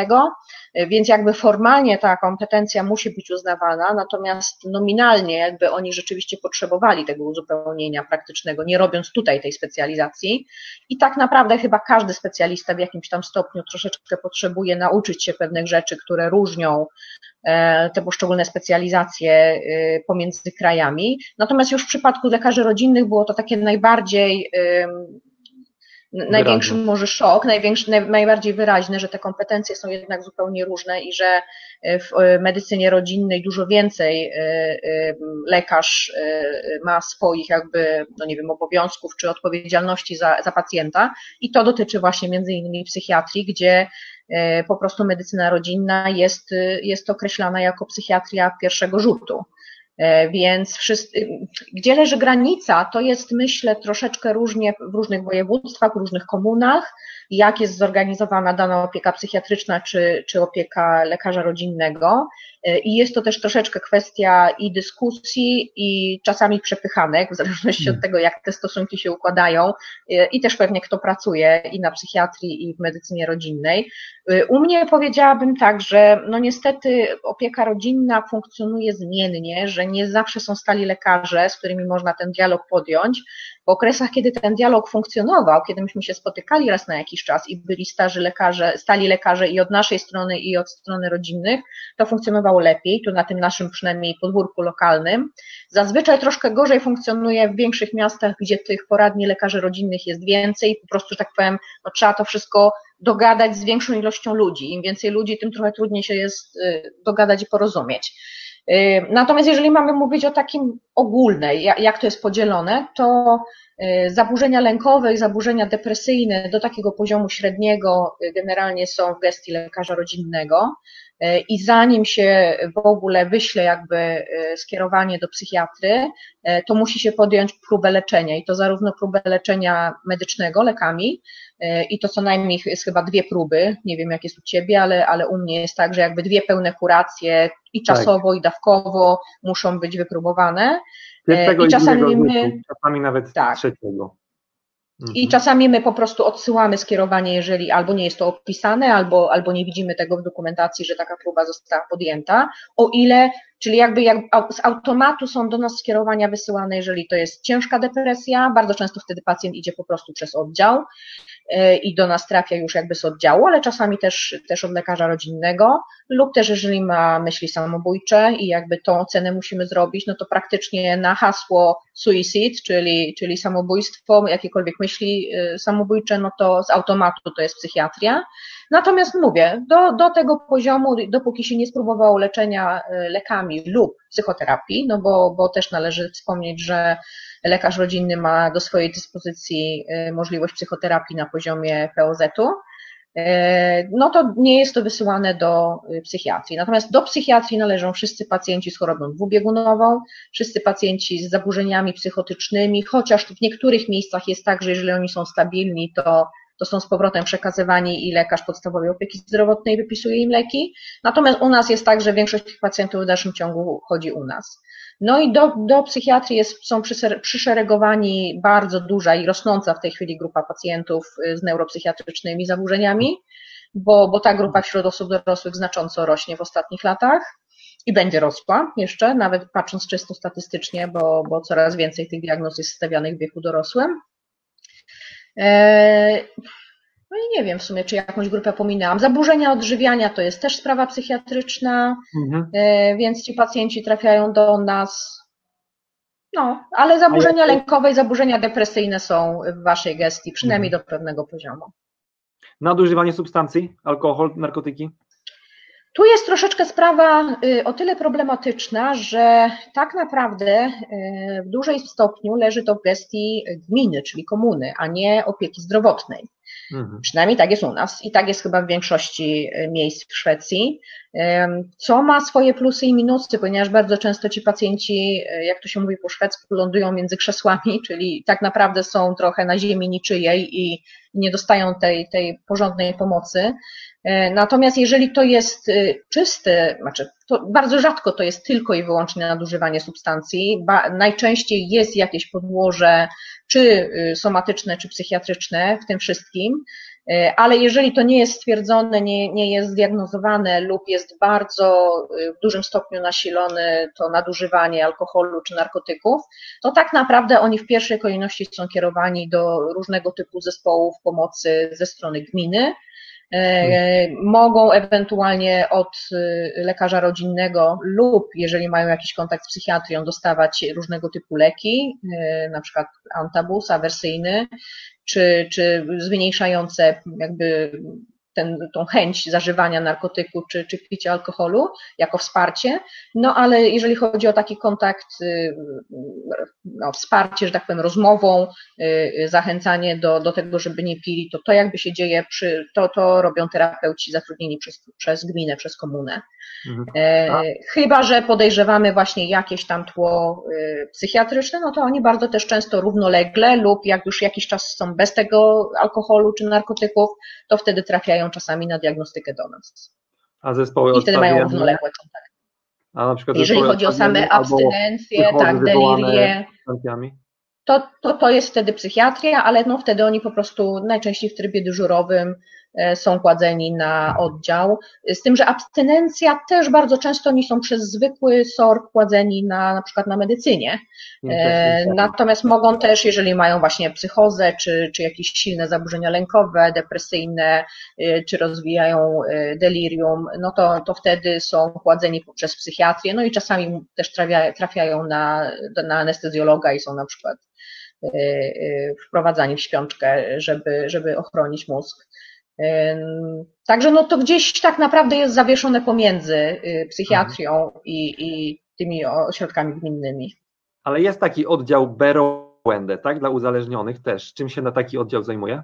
e, więc jakby formalnie ta kompetencja musi być uznawana, natomiast nominalnie jakby oni rzeczywiście potrzebowali tego uzupełnienia praktycznego, nie robiąc tutaj tej specjalizacji. I tak naprawdę chyba każdy specjalista w jakimś tam stopniu troszeczkę potrzebuje nauczyć się pewnych rzeczy, które różnią te poszczególne specjalizacje e, pomiędzy krajami. Natomiast już w przypadku lekarzy rodzinnych było to takie najbardziej największy może szok, największy, najbardziej wyraźny, że te kompetencje są jednak zupełnie różne i że e, w medycynie rodzinnej dużo więcej lekarz ma swoich jakby, no nie wiem, obowiązków czy odpowiedzialności za, za pacjenta i to dotyczy właśnie między innymi psychiatrii, gdzie E, po prostu medycyna rodzinna jest, jest określana jako psychiatria pierwszego rzutu. E, więc wszyscy, gdzie leży granica, to jest myślę troszeczkę różnie w różnych województwach, w różnych komunach, jak jest zorganizowana dana opieka psychiatryczna czy, czy opieka lekarza rodzinnego. E, I jest to też troszeczkę kwestia i dyskusji, i czasami przepychanek, w zależności od hmm. tego, jak te stosunki się układają, e, i też pewnie kto pracuje i na psychiatrii, i w medycynie rodzinnej. E, u mnie powiedziałabym tak, że no niestety opieka rodzinna funkcjonuje zmiennie, że nie zawsze są stali lekarze, z którymi można ten dialog podjąć. W okresach, kiedy ten dialog funkcjonował, kiedy myśmy się spotykali raz na jakiś czas i byli starzy lekarze, stali lekarze i od naszej strony, i od strony rodzinnych, to funkcjonowało lepiej, tu na tym naszym przynajmniej podwórku lokalnym. Zazwyczaj troszkę gorzej funkcjonuje w większych miastach, gdzie tych poradni lekarzy rodzinnych jest więcej, po prostu, że tak powiem, no, trzeba to wszystko dogadać z większą ilością ludzi. Im więcej ludzi, tym trochę trudniej się jest y, dogadać i porozumieć. Natomiast jeżeli mamy mówić o takim ogólnej, jak to jest podzielone, to y, zaburzenia lękowe i zaburzenia depresyjne do takiego poziomu średniego y, generalnie są w gestii lekarza rodzinnego i zanim się w ogóle wyśle jakby skierowanie do psychiatry, to musi się podjąć próbę leczenia i to zarówno próbę leczenia medycznego lekami, i to co najmniej jest chyba dwie próby, nie wiem jak jest u Ciebie, ale, ale u mnie jest tak, że jakby dwie pełne kuracje i tak. czasowo tak. i dawkowo muszą być wypróbowane. Pierwszego I czasami my, czasami nawet tak. trzeciego. I mhm. czasami my po prostu odsyłamy skierowanie, jeżeli albo nie jest to opisane, albo, albo nie widzimy tego w dokumentacji, że taka próba została podjęta, o ile, czyli jakby jak z automatu są do nas skierowania wysyłane, jeżeli to jest ciężka depresja, bardzo często wtedy pacjent idzie po prostu przez oddział, i do nas trafia już jakby z oddziału, ale czasami też, też od lekarza rodzinnego, lub też jeżeli ma myśli samobójcze i jakby tą ocenę musimy zrobić, no to praktycznie na hasło suicide, czyli, czyli samobójstwo, jakiekolwiek myśli e, samobójcze, no to z automatu to jest psychiatria. Natomiast mówię, do, do tego poziomu, dopóki się nie spróbowało leczenia lekami lub psychoterapii, no bo, bo też należy wspomnieć, że lekarz rodzinny ma do swojej dyspozycji możliwość psychoterapii na poziomie POZ-u, E, no to nie jest to wysyłane do psychiatrii. Natomiast do psychiatrii należą wszyscy pacjenci z chorobą dwubiegunową, wszyscy pacjenci z zaburzeniami psychotycznymi, chociaż w niektórych miejscach jest tak, że jeżeli oni są stabilni, to, to są z powrotem przekazywani i lekarz podstawowej opieki zdrowotnej wypisuje im leki. Natomiast u nas jest tak, że większość tych pacjentów w dalszym ciągu chodzi u nas. No i do, do psychiatrii jest, są przyszeregowani bardzo duża i rosnąca w tej chwili grupa pacjentów y, z neuropsychiatrycznymi zaburzeniami, bo, bo ta grupa wśród osób dorosłych znacząco rośnie w ostatnich latach i będzie rosła jeszcze, nawet patrząc czysto statystycznie, bo, bo coraz więcej tych diagnoz jest stawianych w wieku dorosłym. E, no i nie wiem w sumie, czy jakąś grupę pominęłam. Zaburzenia odżywiania to jest też sprawa psychiatryczna, mhm. E, więc ci pacjenci trafiają do nas. No, ale zaburzenia lękowe i zaburzenia depresyjne są w waszej gestii, przynajmniej mhm. do pewnego poziomu. Nadużywanie substancji, alkohol, narkotyki? Tu jest troszeczkę sprawa y, o tyle problematyczna, że tak naprawdę y, w dużej stopniu leży to w gestii gminy, czyli komuny, a nie opieki zdrowotnej. Mhm. Przynajmniej tak jest u nas i tak jest chyba w większości y, miejsc w Szwecji, co ma swoje plusy i minusy, ponieważ bardzo często ci pacjenci, jak to się mówi po szwedzku, lądują między krzesłami, czyli tak naprawdę są trochę na ziemi niczyjej i nie dostają tej, tej porządnej pomocy. E, natomiast jeżeli to jest y, czysty, znaczy bardzo rzadko to jest tylko i wyłącznie nadużywanie substancji, najczęściej jest jakieś podłoże, czy y, somatyczne, czy psychiatryczne w tym wszystkim, e, ale jeżeli to nie jest stwierdzone, nie, nie jest zdiagnozowane lub jest bardzo y, w dużym stopniu nasilone to nadużywanie alkoholu czy narkotyków, to tak naprawdę oni w pierwszej kolejności są kierowani do różnego typu zespołów pomocy ze strony gminy, mogą ewentualnie od y, lekarza rodzinnego lub jeżeli mają jakiś kontakt z psychiatrią dostawać różnego typu leki, e, na przykład antabus awersyjny, czy, czy zmniejszające jakby ten, tą chęć zażywania narkotyku czy, czy picia alkoholu jako wsparcie, no ale jeżeli chodzi o taki kontakt, y, no, wsparcie, że tak powiem, rozmową, y, zachęcanie do, do tego, żeby nie pili, to to jakby się dzieje, przy, to, to robią terapeuci zatrudnieni przez, przez gminę, przez komunę. Mhm. E, chyba, że podejrzewamy właśnie jakieś tam tło y, psychiatryczne, no to oni bardzo też często równolegle lub jak już jakiś czas są bez tego alkoholu czy narkotyków, to wtedy trafiają czasami na diagnostykę do nas. A zespoły I wtedy mają równoległe kontakty. A na przykład Jeżeli chodzi o same abstynencje, tak, delirię, to, to, to jest wtedy psychiatria, ale no wtedy oni po prostu najczęściej w trybie dyżurowym są kładzeni na oddział. Z tym, że abstynencja też bardzo często nie są przez zwykły SOR kładzeni na, na przykład na medycynie. E, natomiast mogą też, jeżeli mają właśnie psychozę, czy, czy jakieś silne zaburzenia lękowe, depresyjne, e, czy rozwijają delirium, no to, to wtedy są kładzeni poprzez psychiatrię, no i czasami też trafia, trafiają na, na anestezjologa i są na przykład wprowadzani w śpiączkę, żeby, żeby ochronić mózg. Także no to gdzieś tak naprawdę jest zawieszone pomiędzy y, psychiatrią i, i tymi ośrodkami gminnymi. Ale jest taki oddział Berowende, tak, dla uzależnionych też. Czym się na taki oddział zajmuje?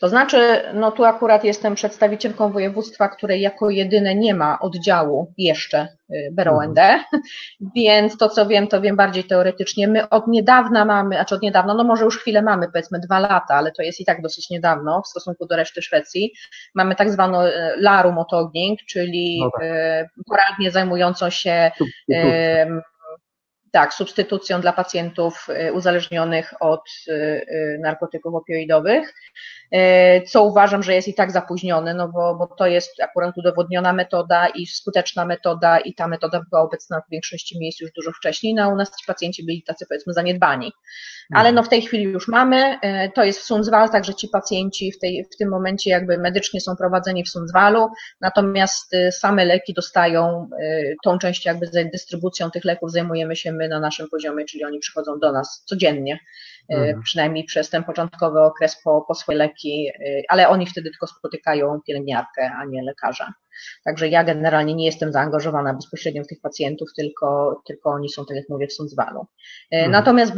To znaczy, no tu akurat jestem przedstawicielką województwa, której jako jedyne nie ma oddziału jeszcze y, BROND, mhm. więc to co wiem, to wiem bardziej teoretycznie. My od niedawna mamy, znaczy od niedawna, no może już chwilę mamy, powiedzmy dwa lata, ale to jest i tak dosyć niedawno w stosunku do reszty Szwecji. Mamy tak zwaną y, larum otogning, czyli no tak. Y, poradnię zajmującą się tak, substytucją dla pacjentów uzależnionych od narkotyków opioidowych. E, co uważam, że jest i tak zapóźnione, no bo, bo to jest akurat udowodniona metoda i skuteczna metoda i ta metoda była obecna w większości miejsc już dużo wcześniej, no a u nas ci pacjenci byli tacy powiedzmy zaniedbani. Ale no w tej chwili już mamy, e, to jest w Sundsvall, także ci pacjenci w, tej, w tym momencie jakby medycznie są prowadzeni w Sundsvallu, natomiast e, same leki dostają, tą część jakby dystrybucją tych leków zajmujemy się my na naszym poziomie, czyli oni przychodzą do nas codziennie, mhm. przynajmniej przez ten początkowy okres po, po swoje leki pacjentki, ale oni wtedy tylko spotykają pielęgniarkę, a nie lekarza. Także ja generalnie nie jestem zaangażowana bezpośrednio w tych pacjentów, tylko, tylko oni są, tak jak mówię, w Sądzwalu. Mhm. Natomiast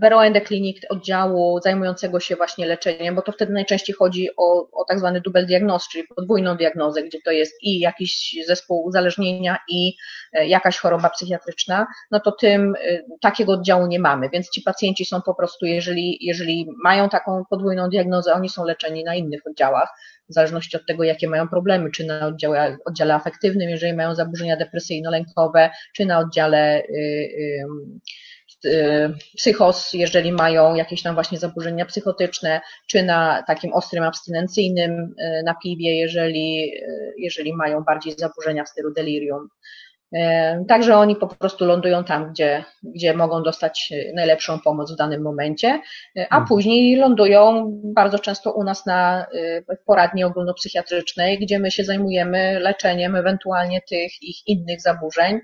Bero and Clinic oddziału zajmującego się właśnie leczeniem, bo to wtedy najczęściej chodzi o, o tak zwany dubel diagnoz, czyli podwójną diagnozę, gdzie to jest i jakiś zespół uzależnienia i jakaś choroba psychiatryczna, no to tym takiego oddziału nie mamy, więc ci pacjenci są po prostu, jeżeli, jeżeli mają taką podwójną diagnozę, oni są leczeni na innych oddziałach, w zależności od tego, jakie mają problemy, czy na oddziale, oddziale afektywnym, jeżeli mają zaburzenia depresyjno-lękowe, czy na oddziale y, y, y, psychos, jeżeli mają jakieś tam właśnie zaburzenia psychotyczne, czy na takim ostrym abstynencyjnym na piwie, jeżeli, jeżeli mają bardziej zaburzenia w stylu delirium. E, także oni po prostu lądują tam, gdzie, gdzie mogą dostać e, najlepszą pomoc w danym momencie, e, a mhm. później lądują bardzo często u nas na poradni ogólnopsychiatrycznej, gdzie my się zajmujemy leczeniem ewentualnie tych ich innych zaburzeń,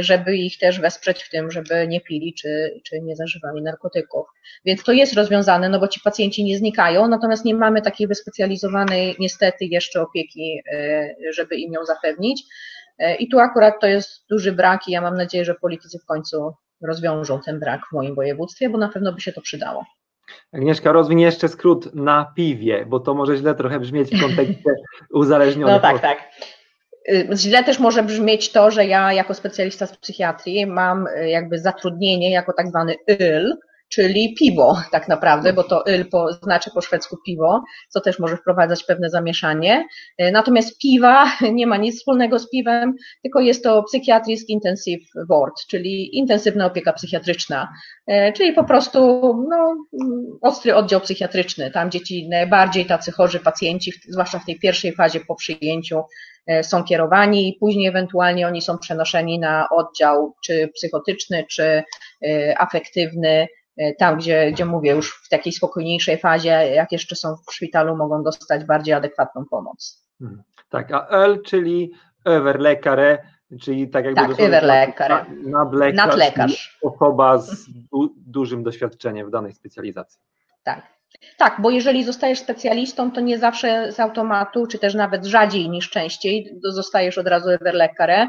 żeby ich też wesprzeć w tym, żeby nie pili czy, czy nie zażywali narkotyków. Więc to jest rozwiązane, no bo ci pacjenci nie znikają, natomiast nie mamy takiej wyspecjalizowanej niestety jeszcze opieki, żeby im ją zapewnić. E, I tu akurat to jest duży brak i ja mam nadzieję, że politycy w końcu rozwiążą ten brak w moim województwie, bo na pewno by się to przydało. Agnieszka, rozwiń jeszcze skrót na piwie, bo to może źle trochę brzmieć w kontekście uzależnionych. No tak, tak. Y, źle też może brzmieć to, że ja jako specjalista z psychiatrii mam y, jakby zatrudnienie jako tak zwany YL, czyli piwo tak naprawdę, bo to il po, znaczy po szwedzku piwo, co też może wprowadzać pewne zamieszanie. E, natomiast piwa nie ma nic wspólnego z piwem, tylko jest to Psychiatrisk Intensive Ward, czyli intensywna opieka psychiatryczna, e, czyli po prostu no, ostry oddział psychiatryczny, tam dzieci najbardziej tacy chorzy pacjenci, zwłaszcza w tej pierwszej fazie po przyjęciu, e, są kierowani i później ewentualnie oni są przenoszeni na oddział czy psychotyczny, czy afektywny, tam, gdzie, gdzie mówię, już w takiej spokojniejszej fazie, jak jeszcze są w szpitalu, mogą dostać bardziej adekwatną pomoc. Hmm. Tak, a L, czyli Everlekare, czyli tak jakby tak, Everlekare. Nadlekarz, nadlekarz. osoba z du dużym doświadczeniem w danej specjalizacji. Tak. Tak, bo jeżeli zostajesz specjalistą, to nie zawsze z automatu, czy też nawet rzadziej niż częściej, zostajesz od razu Everlekare.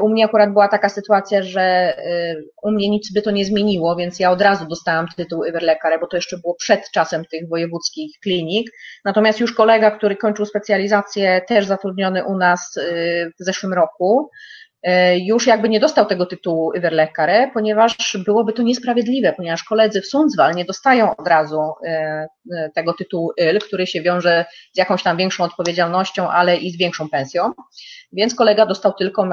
U mnie akurat była taka sytuacja, że y, u mnie nic by to nie zmieniło, więc ja od razu dostałam tytuł Everlekare, bo to jeszcze było przed czasem tych wojewódzkich klinik. Natomiast już kolega, który kończył specjalizację, też zatrudniony u nas y, w zeszłym roku, E, już jakby nie dostał tego tytułu Iwerlekare, ponieważ byłoby to niesprawiedliwe, ponieważ koledzy w Sundsvall nie dostają od razu e, e, tego tytułu IL, który się wiąże z jakąś tam większą odpowiedzialnością, ale i z większą pensją. Więc kolega dostał tylko,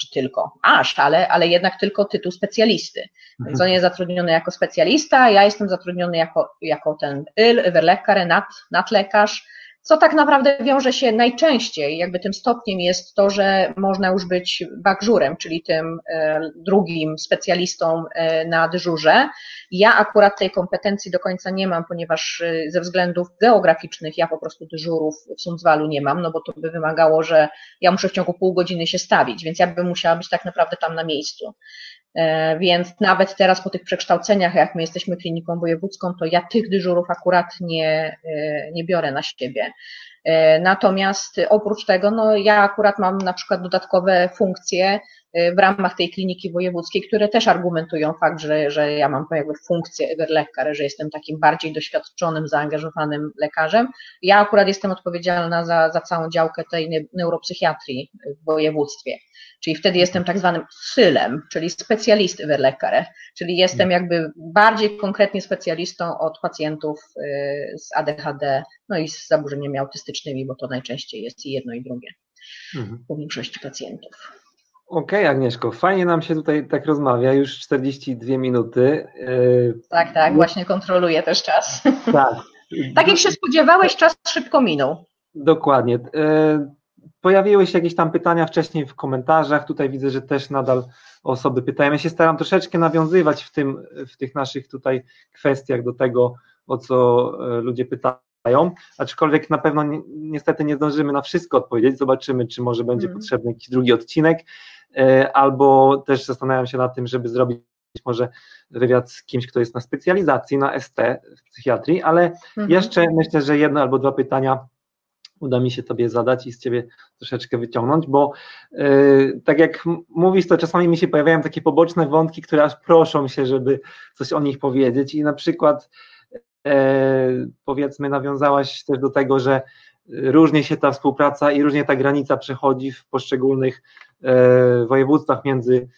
czy tylko, aż, ale, ale jednak tylko tytuł specjalisty. Więc on jest zatrudniony jako specjalista, ja jestem zatrudniony jako, jako ten IL, Iwerlekare, nad, nadlekarz, co tak naprawdę wiąże się najczęściej, jakby tym stopniem jest to, że można już być bakżurem, czyli tym e, drugim specjalistą e, na dyżurze. Ja akurat tej kompetencji do końca nie mam, ponieważ e, ze względów geograficznych ja po prostu dyżurów w Sundsvallu nie mam, no bo to by wymagało, że ja muszę w ciągu pół godziny się stawić, więc ja bym musiała być tak naprawdę tam na miejscu. E, więc nawet teraz po tych przekształceniach, jak my jesteśmy kliniką wojewódzką, to ja tych dyżurów akurat nie, e, nie biorę na siebie. E, natomiast oprócz tego, no ja akurat mam na przykład dodatkowe funkcje w ramach tej kliniki wojewódzkiej, które też argumentują fakt, że, że ja mam jakby funkcję lekarza, że jestem takim bardziej doświadczonym, zaangażowanym lekarzem. Ja akurat jestem odpowiedzialna za, za całą działkę tej neuropsychiatrii w województwie. Czyli wtedy jestem tak zwanym sylem, czyli specjalisty lekarze, czyli jestem jakby bardziej konkretnie specjalistą od pacjentów y, z ADHD, no i z zaburzeniami autystycznymi, bo to najczęściej jest i jedno i drugie mhm. u większości pacjentów. Okej, okay, Agnieszko, fajnie nam się tutaj tak rozmawia, już 42 minuty. Y, tak, tak, właśnie kontroluję też czas. Tak. tak jak się spodziewałeś, czas szybko minął. Dokładnie. Y, Pojawiły się jakieś tam pytania wcześniej w komentarzach, tutaj widzę, że też nadal osoby pytają. Ja się staram troszeczkę nawiązywać w, tym, w tych naszych tutaj kwestiach do tego, o co e, ludzie pytają, aczkolwiek na pewno ni niestety nie zdążymy na wszystko odpowiedzieć, zobaczymy, czy może będzie mm. potrzebny jakiś drugi odcinek, albo też zastanawiam się nad tym, żeby zrobić może wywiad z kimś, kto jest na specjalizacji, na ST w psychiatrii, ale mhm. jeszcze myślę, że jedno albo dwa pytania uda mi się Tobie zadać i z Ciebie troszeczkę wyciągnąć, bo yy, tak jak mówisz, to czasami mi się pojawiają takie poboczne wątki, które aż proszą się, żeby coś o nich powiedzieć i na przykład yy, powiedzmy nawiązałaś też do tego, że różnie się ta współpraca i różnie ta granica przechodzi w poszczególnych województwach między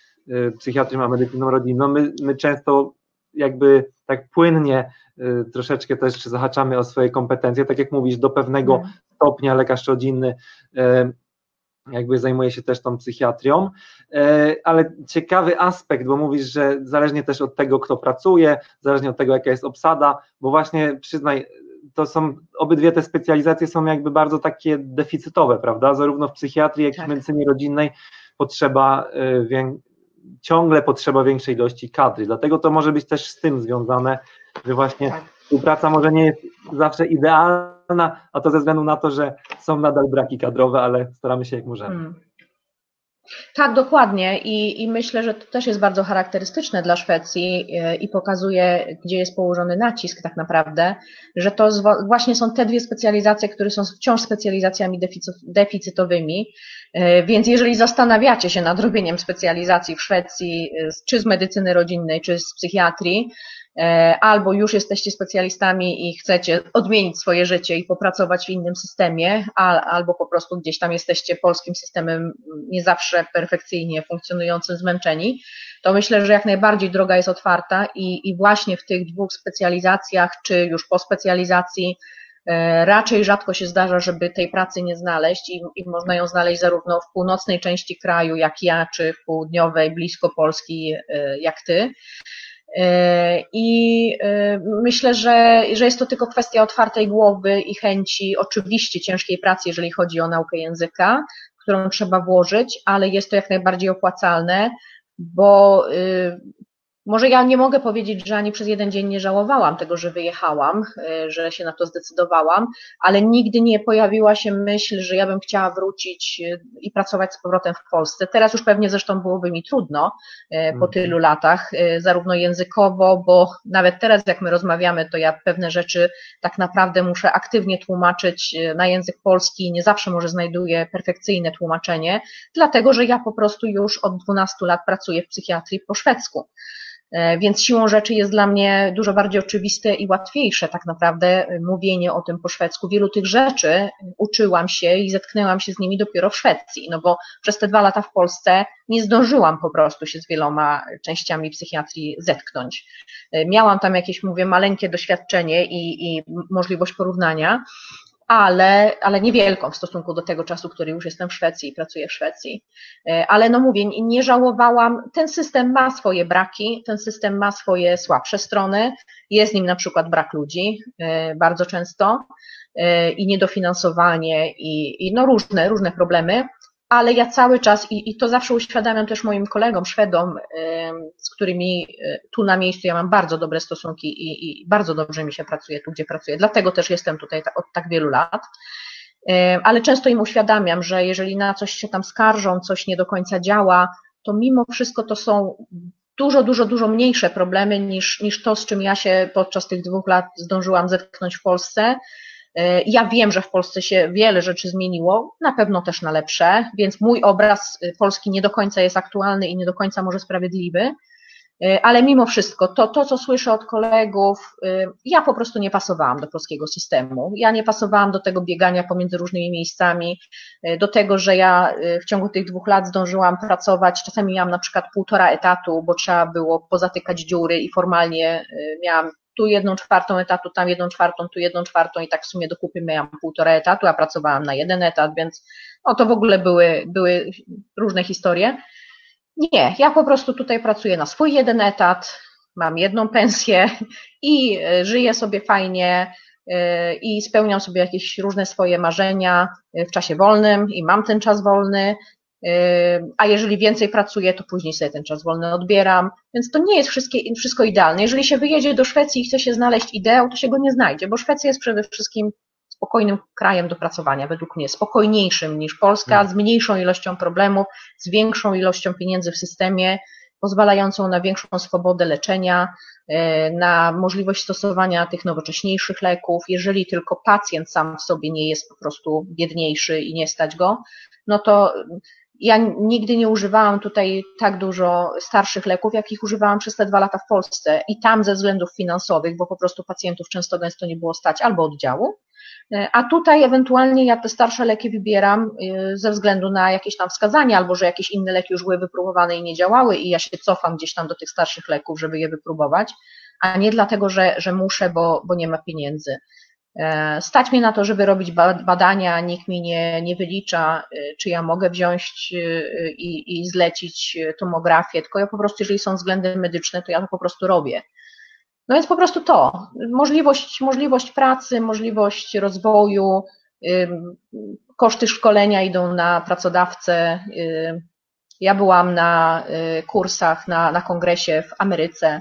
psychiatrią a medycyną rodzinną. My, my często jakby tak płynnie troszeczkę też zahaczamy o swoje kompetencje, tak jak mówisz, do pewnego mhm. stopnia lekarz rodzinny e, jakby zajmuje się też tą psychiatrią, e, ale ciekawy aspekt, bo mówisz, że zależnie też od tego, kto pracuje, zależnie od tego, jaka jest obsada, bo właśnie przyznaj, to są, obydwie te specjalizacje są jakby bardzo takie deficytowe, prawda, zarówno w psychiatrii, jak i tak. w medycynie rodzinnej potrzeba e, ciągle potrzeba większej ilości kadry, dlatego to może być też z tym związane, że właśnie tak. współpraca może nie jest zawsze idealna, a to ze względu na to, że są nadal braki kadrowe, ale staramy się jak możemy. Hmm. Tak, dokładnie I, I myślę, że to też jest bardzo charakterystyczne dla Szwecji e, i pokazuje, gdzie jest położony nacisk tak naprawdę, że to właśnie są te dwie specjalizacje, które są wciąż specjalizacjami deficytowymi. E, więc jeżeli zastanawiacie się nad robieniem specjalizacji w Szwecji, e, czy z medycyny rodzinnej, czy z psychiatrii, albo już jesteście specjalistami i chcecie odmienić swoje życie i popracować w innym systemie, albo po prostu gdzieś tam jesteście polskim systemem nie zawsze perfekcyjnie funkcjonującym, zmęczeni, to myślę, że jak najbardziej droga jest otwarta i, i właśnie w tych dwóch specjalizacjach, czy już po specjalizacji, e, raczej rzadko się zdarza, żeby tej pracy nie znaleźć i, i, można ją znaleźć zarówno w północnej części kraju, jak ja, czy w południowej, blisko Polski, e, jak ty. E, I e, myślę, że, że jest to tylko kwestia otwartej głowy i chęci, oczywiście ciężkiej pracy, jeżeli chodzi o naukę języka, którą trzeba włożyć, ale jest to jak najbardziej opłacalne, bo y, może ja nie mogę powiedzieć, że ani przez jeden dzień nie żałowałam tego, że wyjechałam, e, że się na to zdecydowałam, ale nigdy nie pojawiła się myśl, że ja bym chciała wrócić e, i pracować z powrotem w Polsce. Teraz już pewnie zresztą byłoby mi trudno e, po mhm. tylu latach, zarówno językowo, bo nawet teraz jak my rozmawiamy, to ja pewne rzeczy tak naprawdę muszę aktywnie tłumaczyć na język polski, nie zawsze może znajduję perfekcyjne tłumaczenie, dlatego że ja po prostu już od 12 lat pracuję w psychiatrii po szwedzku. E, więc siłą rzeczy jest dla mnie dużo bardziej oczywiste i łatwiejsze tak naprawdę e, mówienie o tym po szwedzku. Wielu tych rzeczy uczyłam się i zetknęłam się z nimi dopiero w Szwecji, no bo przez te dwa lata w Polsce nie zdążyłam po prostu się z wieloma częściami psychiatrii zetknąć. E, miałam tam jakieś, mówię, maleńkie doświadczenie i, i możliwość porównania, ale, ale niewielką w stosunku do tego czasu, który już jestem w Szwecji i pracuję w Szwecji. E, ale no mówię, nie żałowałam. Ten system ma swoje braki, ten system ma swoje słabsze strony. Jest nim na przykład brak ludzi e, bardzo często e, i niedofinansowanie i, i no różne, różne problemy ale ja cały czas i, i to zawsze uświadamiam też moim kolegom Szwedom, z którymi e, tu na miejscu ja mam bardzo dobre stosunki i, i bardzo dobrze mi się pracuje tu, gdzie pracuję. Dlatego też jestem tutaj od tak wielu lat. Ale często im uświadamiam, że jeżeli na coś się tam skarżą, coś nie do końca działa, to mimo wszystko to są dużo, dużo, dużo mniejsze problemy niż, niż to, z czym ja się podczas tych dwóch lat zdążyłam zetknąć w Polsce. E, ja wiem, że w Polsce się wiele rzeczy zmieniło, na pewno też na lepsze, więc mój obraz y, Polski nie do końca jest aktualny i nie do końca może sprawiedliwy, e, ale mimo wszystko, to, to co słyszę od kolegów, ja po prostu nie pasowałam do polskiego systemu. Ja nie pasowałam do tego biegania pomiędzy różnymi miejscami, e, do tego, że ja w ciągu tych dwóch lat zdążyłam pracować. Czasami miałam na przykład półtora etatu, bo trzeba było pozatykać dziury i formalnie miałam tu jedną czwartą etatu, tam jedną czwartą, tu jedną czwartą i tak w sumie do kupy miałam półtora etatu, a pracowałam na jeden etat, więc no to w ogóle były, były różne historie. Nie, ja po prostu tutaj pracuję na swój jeden etat, mam jedną pensję i e, żyję sobie fajnie e, i spełniam sobie jakieś różne swoje marzenia w czasie wolnym i mam ten czas wolny a jeżeli więcej pracuję, to później sobie ten czas wolny odbieram, więc to nie jest wszystko idealne. Jeżeli się wyjedzie do Szwecji i chce się znaleźć ideał, to się go nie znajdzie, bo Szwecja jest przede wszystkim spokojnym krajem do pracowania, według mnie spokojniejszym niż Polska, hmm. z mniejszą ilością problemów, z większą ilością pieniędzy w systemie pozwalającą na większą swobodę leczenia, na możliwość stosowania tych nowocześniejszych leków. Jeżeli tylko pacjent sam w sobie nie jest po prostu biedniejszy i nie stać go, no to ja nigdy nie używałam tutaj tak dużo starszych leków, jakich używałam przez te dwa lata w Polsce i tam ze względów finansowych, bo po prostu pacjentów często gęsto nie było stać albo oddziału, a tutaj ewentualnie ja te starsze leki wybieram y, ze względu na jakieś tam wskazania, albo że jakieś inne leki już były wypróbowane i nie działały i ja się cofam gdzieś tam do tych starszych leków, żeby je wypróbować, a nie dlatego, że, że muszę, bo, bo nie ma pieniędzy. E, stać mnie na to, żeby robić badania, nikt mi nie, nie wylicza, e, czy ja mogę wziąć e, i, i zlecić tomografię, tylko ja po prostu, jeżeli są względy medyczne, to ja to po prostu robię. No więc po prostu to, możliwość, możliwość pracy, możliwość rozwoju, koszty szkolenia idą na pracodawcę. Ja byłam na kursach, na, na kongresie w Ameryce,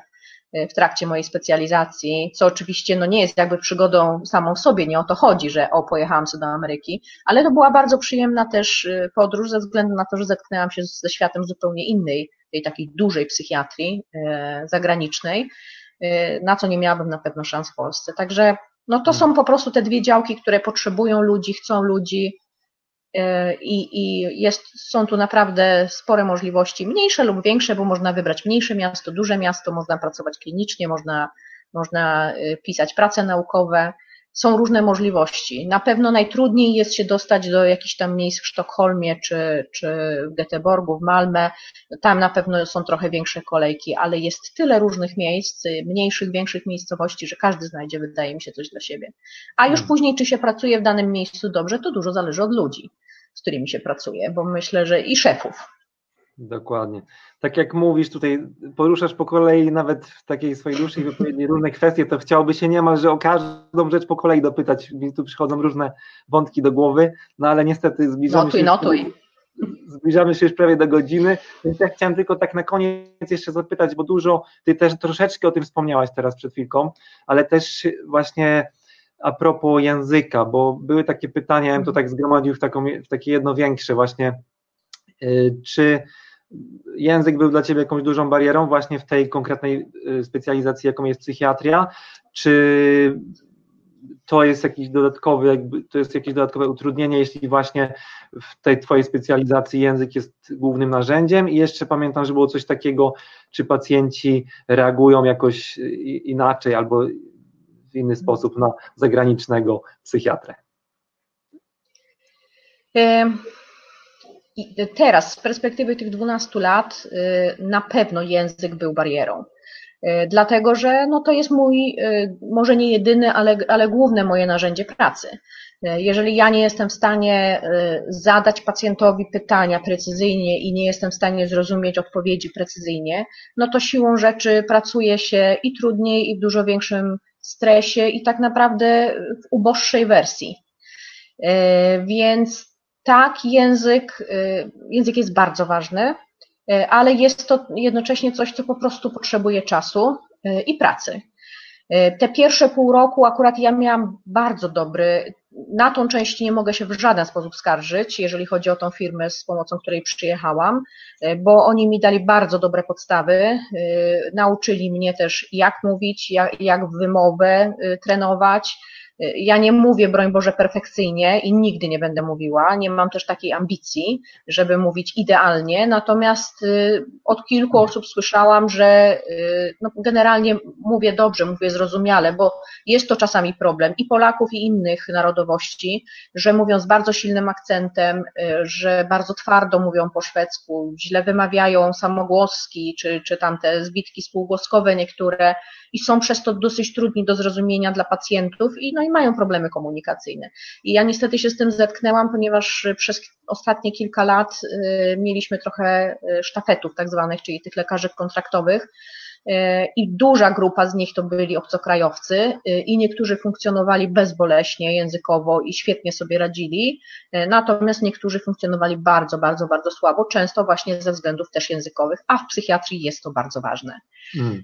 w trakcie mojej specjalizacji, co oczywiście no nie jest jakby przygodą samą w sobie, nie o to chodzi, że o, pojechałam sobie do Ameryki, ale to była bardzo przyjemna też y, podróż ze względu na to, że zetknęłam się ze światem zupełnie innej, tej takiej dużej psychiatrii y, zagranicznej, y, na co nie miałabym na pewno szans w Polsce. Także no to są po prostu te dwie działki, które potrzebują ludzi, chcą ludzi, i, i jest, są tu naprawdę spore możliwości, mniejsze lub większe, bo można wybrać mniejsze miasto, duże miasto, można pracować klinicznie, można, można e, pisać prace naukowe. Są różne możliwości. Na pewno najtrudniej jest się dostać do jakichś tam miejsc w Sztokholmie czy, czy w Göteborgu, w Malmę. Tam na pewno są trochę większe kolejki, ale jest tyle różnych miejsc, mniejszych, większych miejscowości, że każdy znajdzie, wydaje mi się, coś dla siebie. A już hmm. później, czy się pracuje w danym miejscu dobrze, to dużo zależy od ludzi z którymi się pracuje, bo myślę, że i szefów. Dokładnie. Tak jak mówisz tutaj, poruszasz po kolei nawet w takiej swojej dłuższej wypowiedzi różne kwestie, to chciałoby się niemalże o każdą rzecz po kolei dopytać, więc tu przychodzą różne wątki do głowy, no ale niestety zbliżamy notuj, się... Notuj, Zbliżamy się już prawie do godziny, więc ja chciałem tylko tak na koniec jeszcze zapytać, bo dużo, ty też troszeczkę o tym wspomniałaś teraz przed chwilką, ale też właśnie a propos języka, bo były takie pytania, ja bym to mhm. tak zgromadził w, taką, w takie jedno większe właśnie, y, czy język był dla Ciebie jakąś dużą barierą właśnie w tej konkretnej y, specjalizacji, jaką jest psychiatria, czy to jest jakiś dodatkowy, jakby, to jest jakieś dodatkowe utrudnienie, jeśli właśnie w tej Twojej specjalizacji język jest głównym narzędziem i jeszcze pamiętam, że było coś takiego, czy pacjenci reagują jakoś inaczej albo w inny sposób na zagranicznego psychiatrę. Teraz, z perspektywy tych 12 lat, y, na pewno język był barierą. Y, dlatego, że no to jest mój, y, może nie jedyny, ale, ale główne moje narzędzie pracy. Jeżeli ja nie jestem w stanie zadać pacjentowi pytania precyzyjnie i nie jestem w stanie zrozumieć odpowiedzi precyzyjnie, no to siłą rzeczy pracuje się i trudniej, i w dużo większym stresie i tak naprawdę w uboższej wersji. E, więc tak, język, e, język jest bardzo ważny, e, ale jest to jednocześnie coś, co po prostu potrzebuje czasu i pracy. Te pierwsze pół roku akurat ja miałam bardzo dobry, na tą część nie mogę się w żaden sposób skarżyć, jeżeli chodzi o tą firmę, z pomocą której przyjechałam, bo oni mi dali bardzo dobre podstawy, nauczyli mnie też jak mówić, jak, jak wymowę trenować, ja nie mówię, broń Boże, perfekcyjnie i nigdy nie będę mówiła. Nie mam też takiej ambicji, żeby mówić idealnie. Natomiast y, od kilku osób słyszałam, że y, no, generalnie mówię dobrze, mówię zrozumiale, bo jest to czasami problem i Polaków, i innych narodowości, że mówią z bardzo silnym akcentem, y, że bardzo twardo mówią po szwedzku, źle wymawiają samogłoski, czy, czy tam te zbitki spółgłoskowe niektóre i są przez to dosyć trudni do zrozumienia dla pacjentów i, no, i mają problemy komunikacyjne. I ja niestety się z tym zetknęłam, ponieważ przez ostatnie kilka lat y, mieliśmy trochę y, sztafetów tak zwanych, czyli tych lekarzy kontraktowych, y, i duża grupa z nich to byli obcokrajowcy i niektórzy funkcjonowali bezboleśnie językowo i świetnie sobie radzili, natomiast niektórzy funkcjonowali bardzo, bardzo, bardzo słabo, często właśnie ze względów też językowych, a w psychiatrii jest to bardzo ważne. Mm.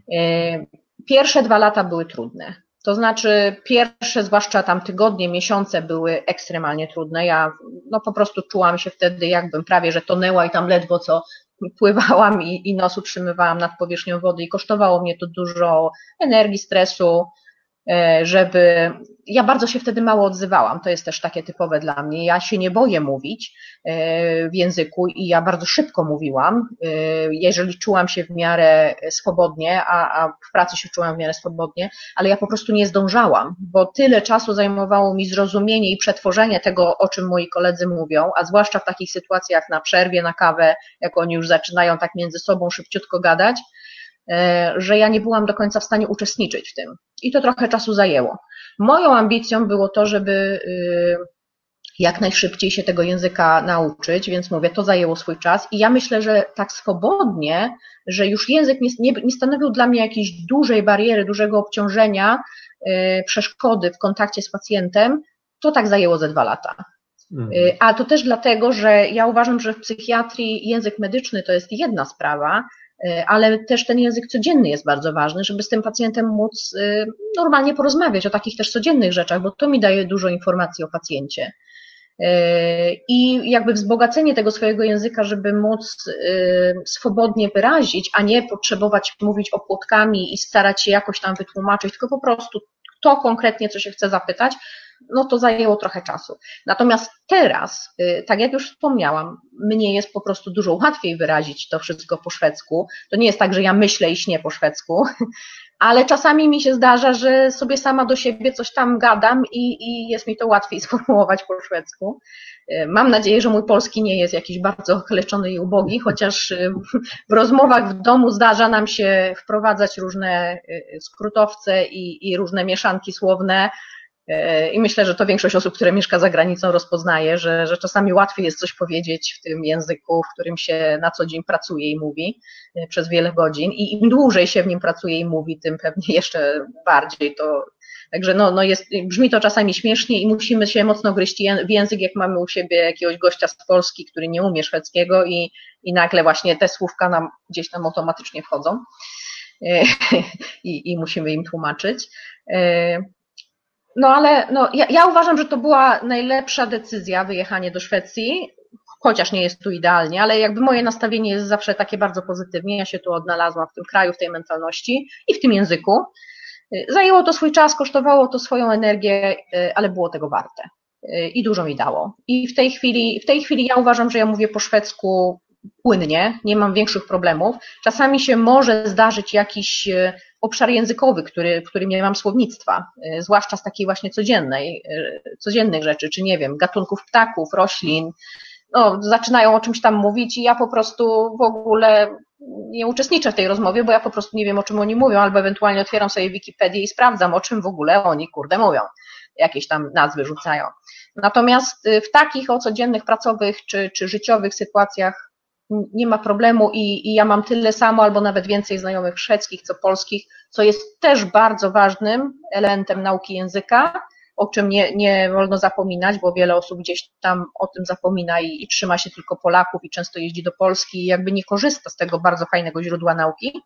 Pierwsze dwa lata były trudne. To znaczy, pierwsze, zwłaszcza tam tygodnie, miesiące były ekstremalnie trudne. Ja no, po prostu czułam się wtedy, jakbym prawie że tonęła i tam ledwo co pływałam i, i nos utrzymywałam nad powierzchnią wody i kosztowało mnie to dużo energii, stresu, żeby. Ja bardzo się wtedy mało odzywałam, to jest też takie typowe dla mnie. Ja się nie boję mówić e, w języku i ja bardzo szybko mówiłam. E, jeżeli czułam się w miarę swobodnie, a, w pracy się czułam w miarę swobodnie, ale ja po prostu nie zdążałam, bo tyle czasu zajmowało mi zrozumienie i przetworzenie tego, o czym moi koledzy mówią, a zwłaszcza w takich sytuacjach na przerwie, na kawę, jak oni już zaczynają tak między sobą szybciutko gadać, E, że ja nie byłam do końca w stanie uczestniczyć w tym. I to trochę czasu zajęło. Moją ambicją było to, żeby y, jak najszybciej się tego języka nauczyć, więc mówię, to zajęło swój czas i ja myślę, że tak swobodnie, że już język nie, nie, nie stanowił dla mnie jakiejś dużej bariery, dużego obciążenia, y, przeszkody w kontakcie z pacjentem, to tak zajęło ze dwa lata. Mhm. Y, a to też dlatego, że ja uważam, że w psychiatrii język medyczny to jest jedna sprawa, E, ale też ten język codzienny jest bardzo ważny, żeby z tym pacjentem móc e, normalnie porozmawiać o takich też codziennych rzeczach, bo to mi daje dużo informacji o pacjencie. E, I jakby wzbogacenie tego swojego języka, żeby móc swobodnie wyrazić, a nie potrzebować mówić opłotkami i starać się jakoś tam wytłumaczyć, tylko po prostu to konkretnie, co się chce zapytać, no to zajęło trochę czasu. Natomiast teraz, y, tak jak już wspomniałam, mnie jest po prostu dużo łatwiej wyrazić to wszystko po szwedzku. To nie jest tak, że ja myślę i śnię po szwedzku, ale czasami mi się zdarza, że sobie sama do siebie coś tam gadam i, i jest mi to łatwiej sformułować po szwedzku. Y, mam nadzieję, że mój polski nie jest jakiś bardzo ochleczony i ubogi, chociaż y, w rozmowach w domu zdarza nam się wprowadzać różne skrótowce i, i różne mieszanki słowne, i myślę, że to większość osób, które mieszka za granicą, rozpoznaje, że, że czasami łatwiej jest coś powiedzieć w tym języku, w którym się na co dzień pracuje i mówi e, przez wiele godzin. I im dłużej się w nim pracuje i mówi, tym pewnie jeszcze bardziej to. Także no, no jest, brzmi to czasami śmiesznie i musimy się mocno gryźć w język, jak mamy u siebie jakiegoś gościa z Polski, który nie umie szwedzkiego i, i nagle właśnie te słówka nam gdzieś tam automatycznie wchodzą e, i, i musimy im tłumaczyć. No ale no, ja, ja uważam, że to była najlepsza decyzja wyjechanie do Szwecji, chociaż nie jest tu idealnie, ale jakby moje nastawienie jest zawsze takie bardzo pozytywnie. Ja się tu odnalazłam w tym kraju, w tej mentalności i w tym języku. Zajęło to swój czas, kosztowało to swoją energię, ale było tego warte. I dużo mi dało. I w tej chwili, w tej chwili ja uważam, że ja mówię po szwedzku płynnie, nie mam większych problemów. Czasami się może zdarzyć jakiś obszar językowy, który, w którym nie mam słownictwa, y, zwłaszcza z takiej właśnie codziennej, y, codziennych rzeczy, czy nie wiem, gatunków ptaków, roślin, no, zaczynają o czymś tam mówić i ja po prostu w ogóle nie uczestniczę w tej rozmowie, bo ja po prostu nie wiem, o czym oni mówią, albo ewentualnie otwieram sobie Wikipedię i sprawdzam, o czym w ogóle oni, kurde, mówią. Jakieś tam nazwy rzucają. Natomiast y, w takich o codziennych, pracowych czy, czy życiowych sytuacjach nie ma problemu i, i ja mam tyle samo albo nawet więcej znajomych szwedzkich co polskich, co jest też bardzo ważnym elementem nauki języka, o czym nie, nie wolno zapominać, bo wiele osób gdzieś tam o tym zapomina i, i, trzyma się tylko Polaków i często jeździ do Polski i jakby nie korzysta z tego bardzo fajnego źródła nauki.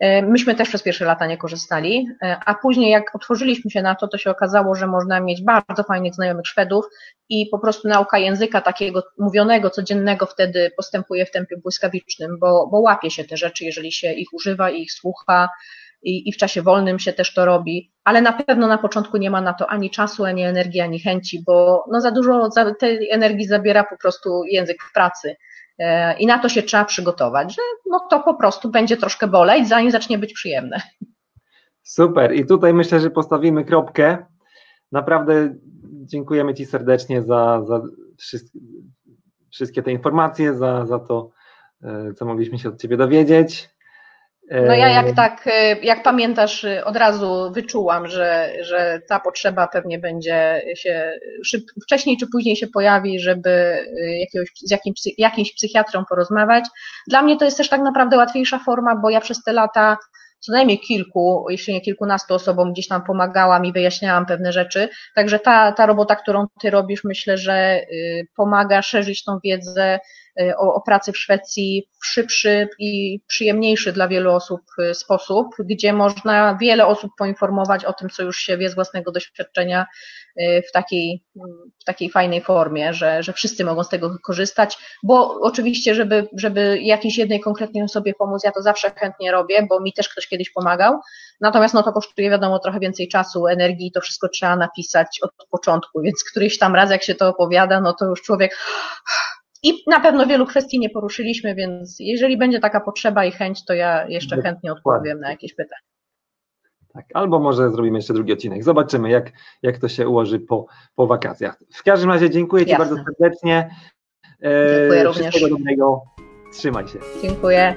E, myśmy też przez pierwsze lata nie korzystali, e, a później jak otworzyliśmy się na to, to się okazało, że można mieć bardzo fajnych znajomych Szwedów i po prostu nauka języka takiego mówionego, codziennego wtedy postępuje w tempie błyskawicznym, bo, bo łapie się te rzeczy, jeżeli się ich używa i ich słucha i, i w czasie wolnym się też to robi, ale na pewno na początku nie ma na to ani czasu, ani energii, ani chęci, bo no za dużo tej energii zabiera po prostu język w pracy. E, I na to się trzeba przygotować, że no to po prostu będzie troszkę boleć, zanim zacznie być przyjemne. Super. I tutaj myślę, że postawimy kropkę. Naprawdę dziękujemy Ci serdecznie za, za wszystkie te informacje, za, za to, e, co mogliśmy się od Ciebie dowiedzieć. No ja jak tak, y, jak pamiętasz, y, od razu wyczułam, że, że ta potrzeba pewnie będzie się szyb, wcześniej czy później się pojawi, żeby y, jakiegoś, z jakimś, jakimś psychiatrą porozmawiać. Dla mnie to jest też tak naprawdę łatwiejsza forma, bo ja przez te lata co najmniej kilku, jeśli nie kilkunastu osobom gdzieś tam pomagałam i wyjaśniałam pewne rzeczy. Także ta, ta robota, którą ty robisz, myślę, że pomaga szerzyć tą wiedzę o, o pracy w Szwecji w szybszy i przyjemniejszy dla wielu osób y, sposób, gdzie można wiele osób poinformować o tym, co już się wie z własnego doświadczenia w takiej, w takiej fajnej formie, że, że wszyscy mogą z tego korzystać, bo oczywiście, żeby, żeby jakiejś jednej konkretnej osobie pomóc, ja to zawsze chętnie robię, bo mi też ktoś kiedyś pomagał, natomiast no to kosztuje wiadomo trochę więcej czasu, energii, to wszystko trzeba napisać od początku, więc któryś tam raz jak się to opowiada, no to już człowiek i na pewno wielu kwestii nie poruszyliśmy, więc jeżeli będzie taka potrzeba i chęć, to ja jeszcze chętnie odpowiem na jakieś pytania. Tak, albo może zrobimy jeszcze drugi odcinek. Zobaczymy, jak, jak to się ułoży po, po wakacjach. W każdym razie dziękuję Ci Jasne. bardzo serdecznie. E, dziękuję również. Wszystkiego dobrego. Trzymaj się. Dziękuję.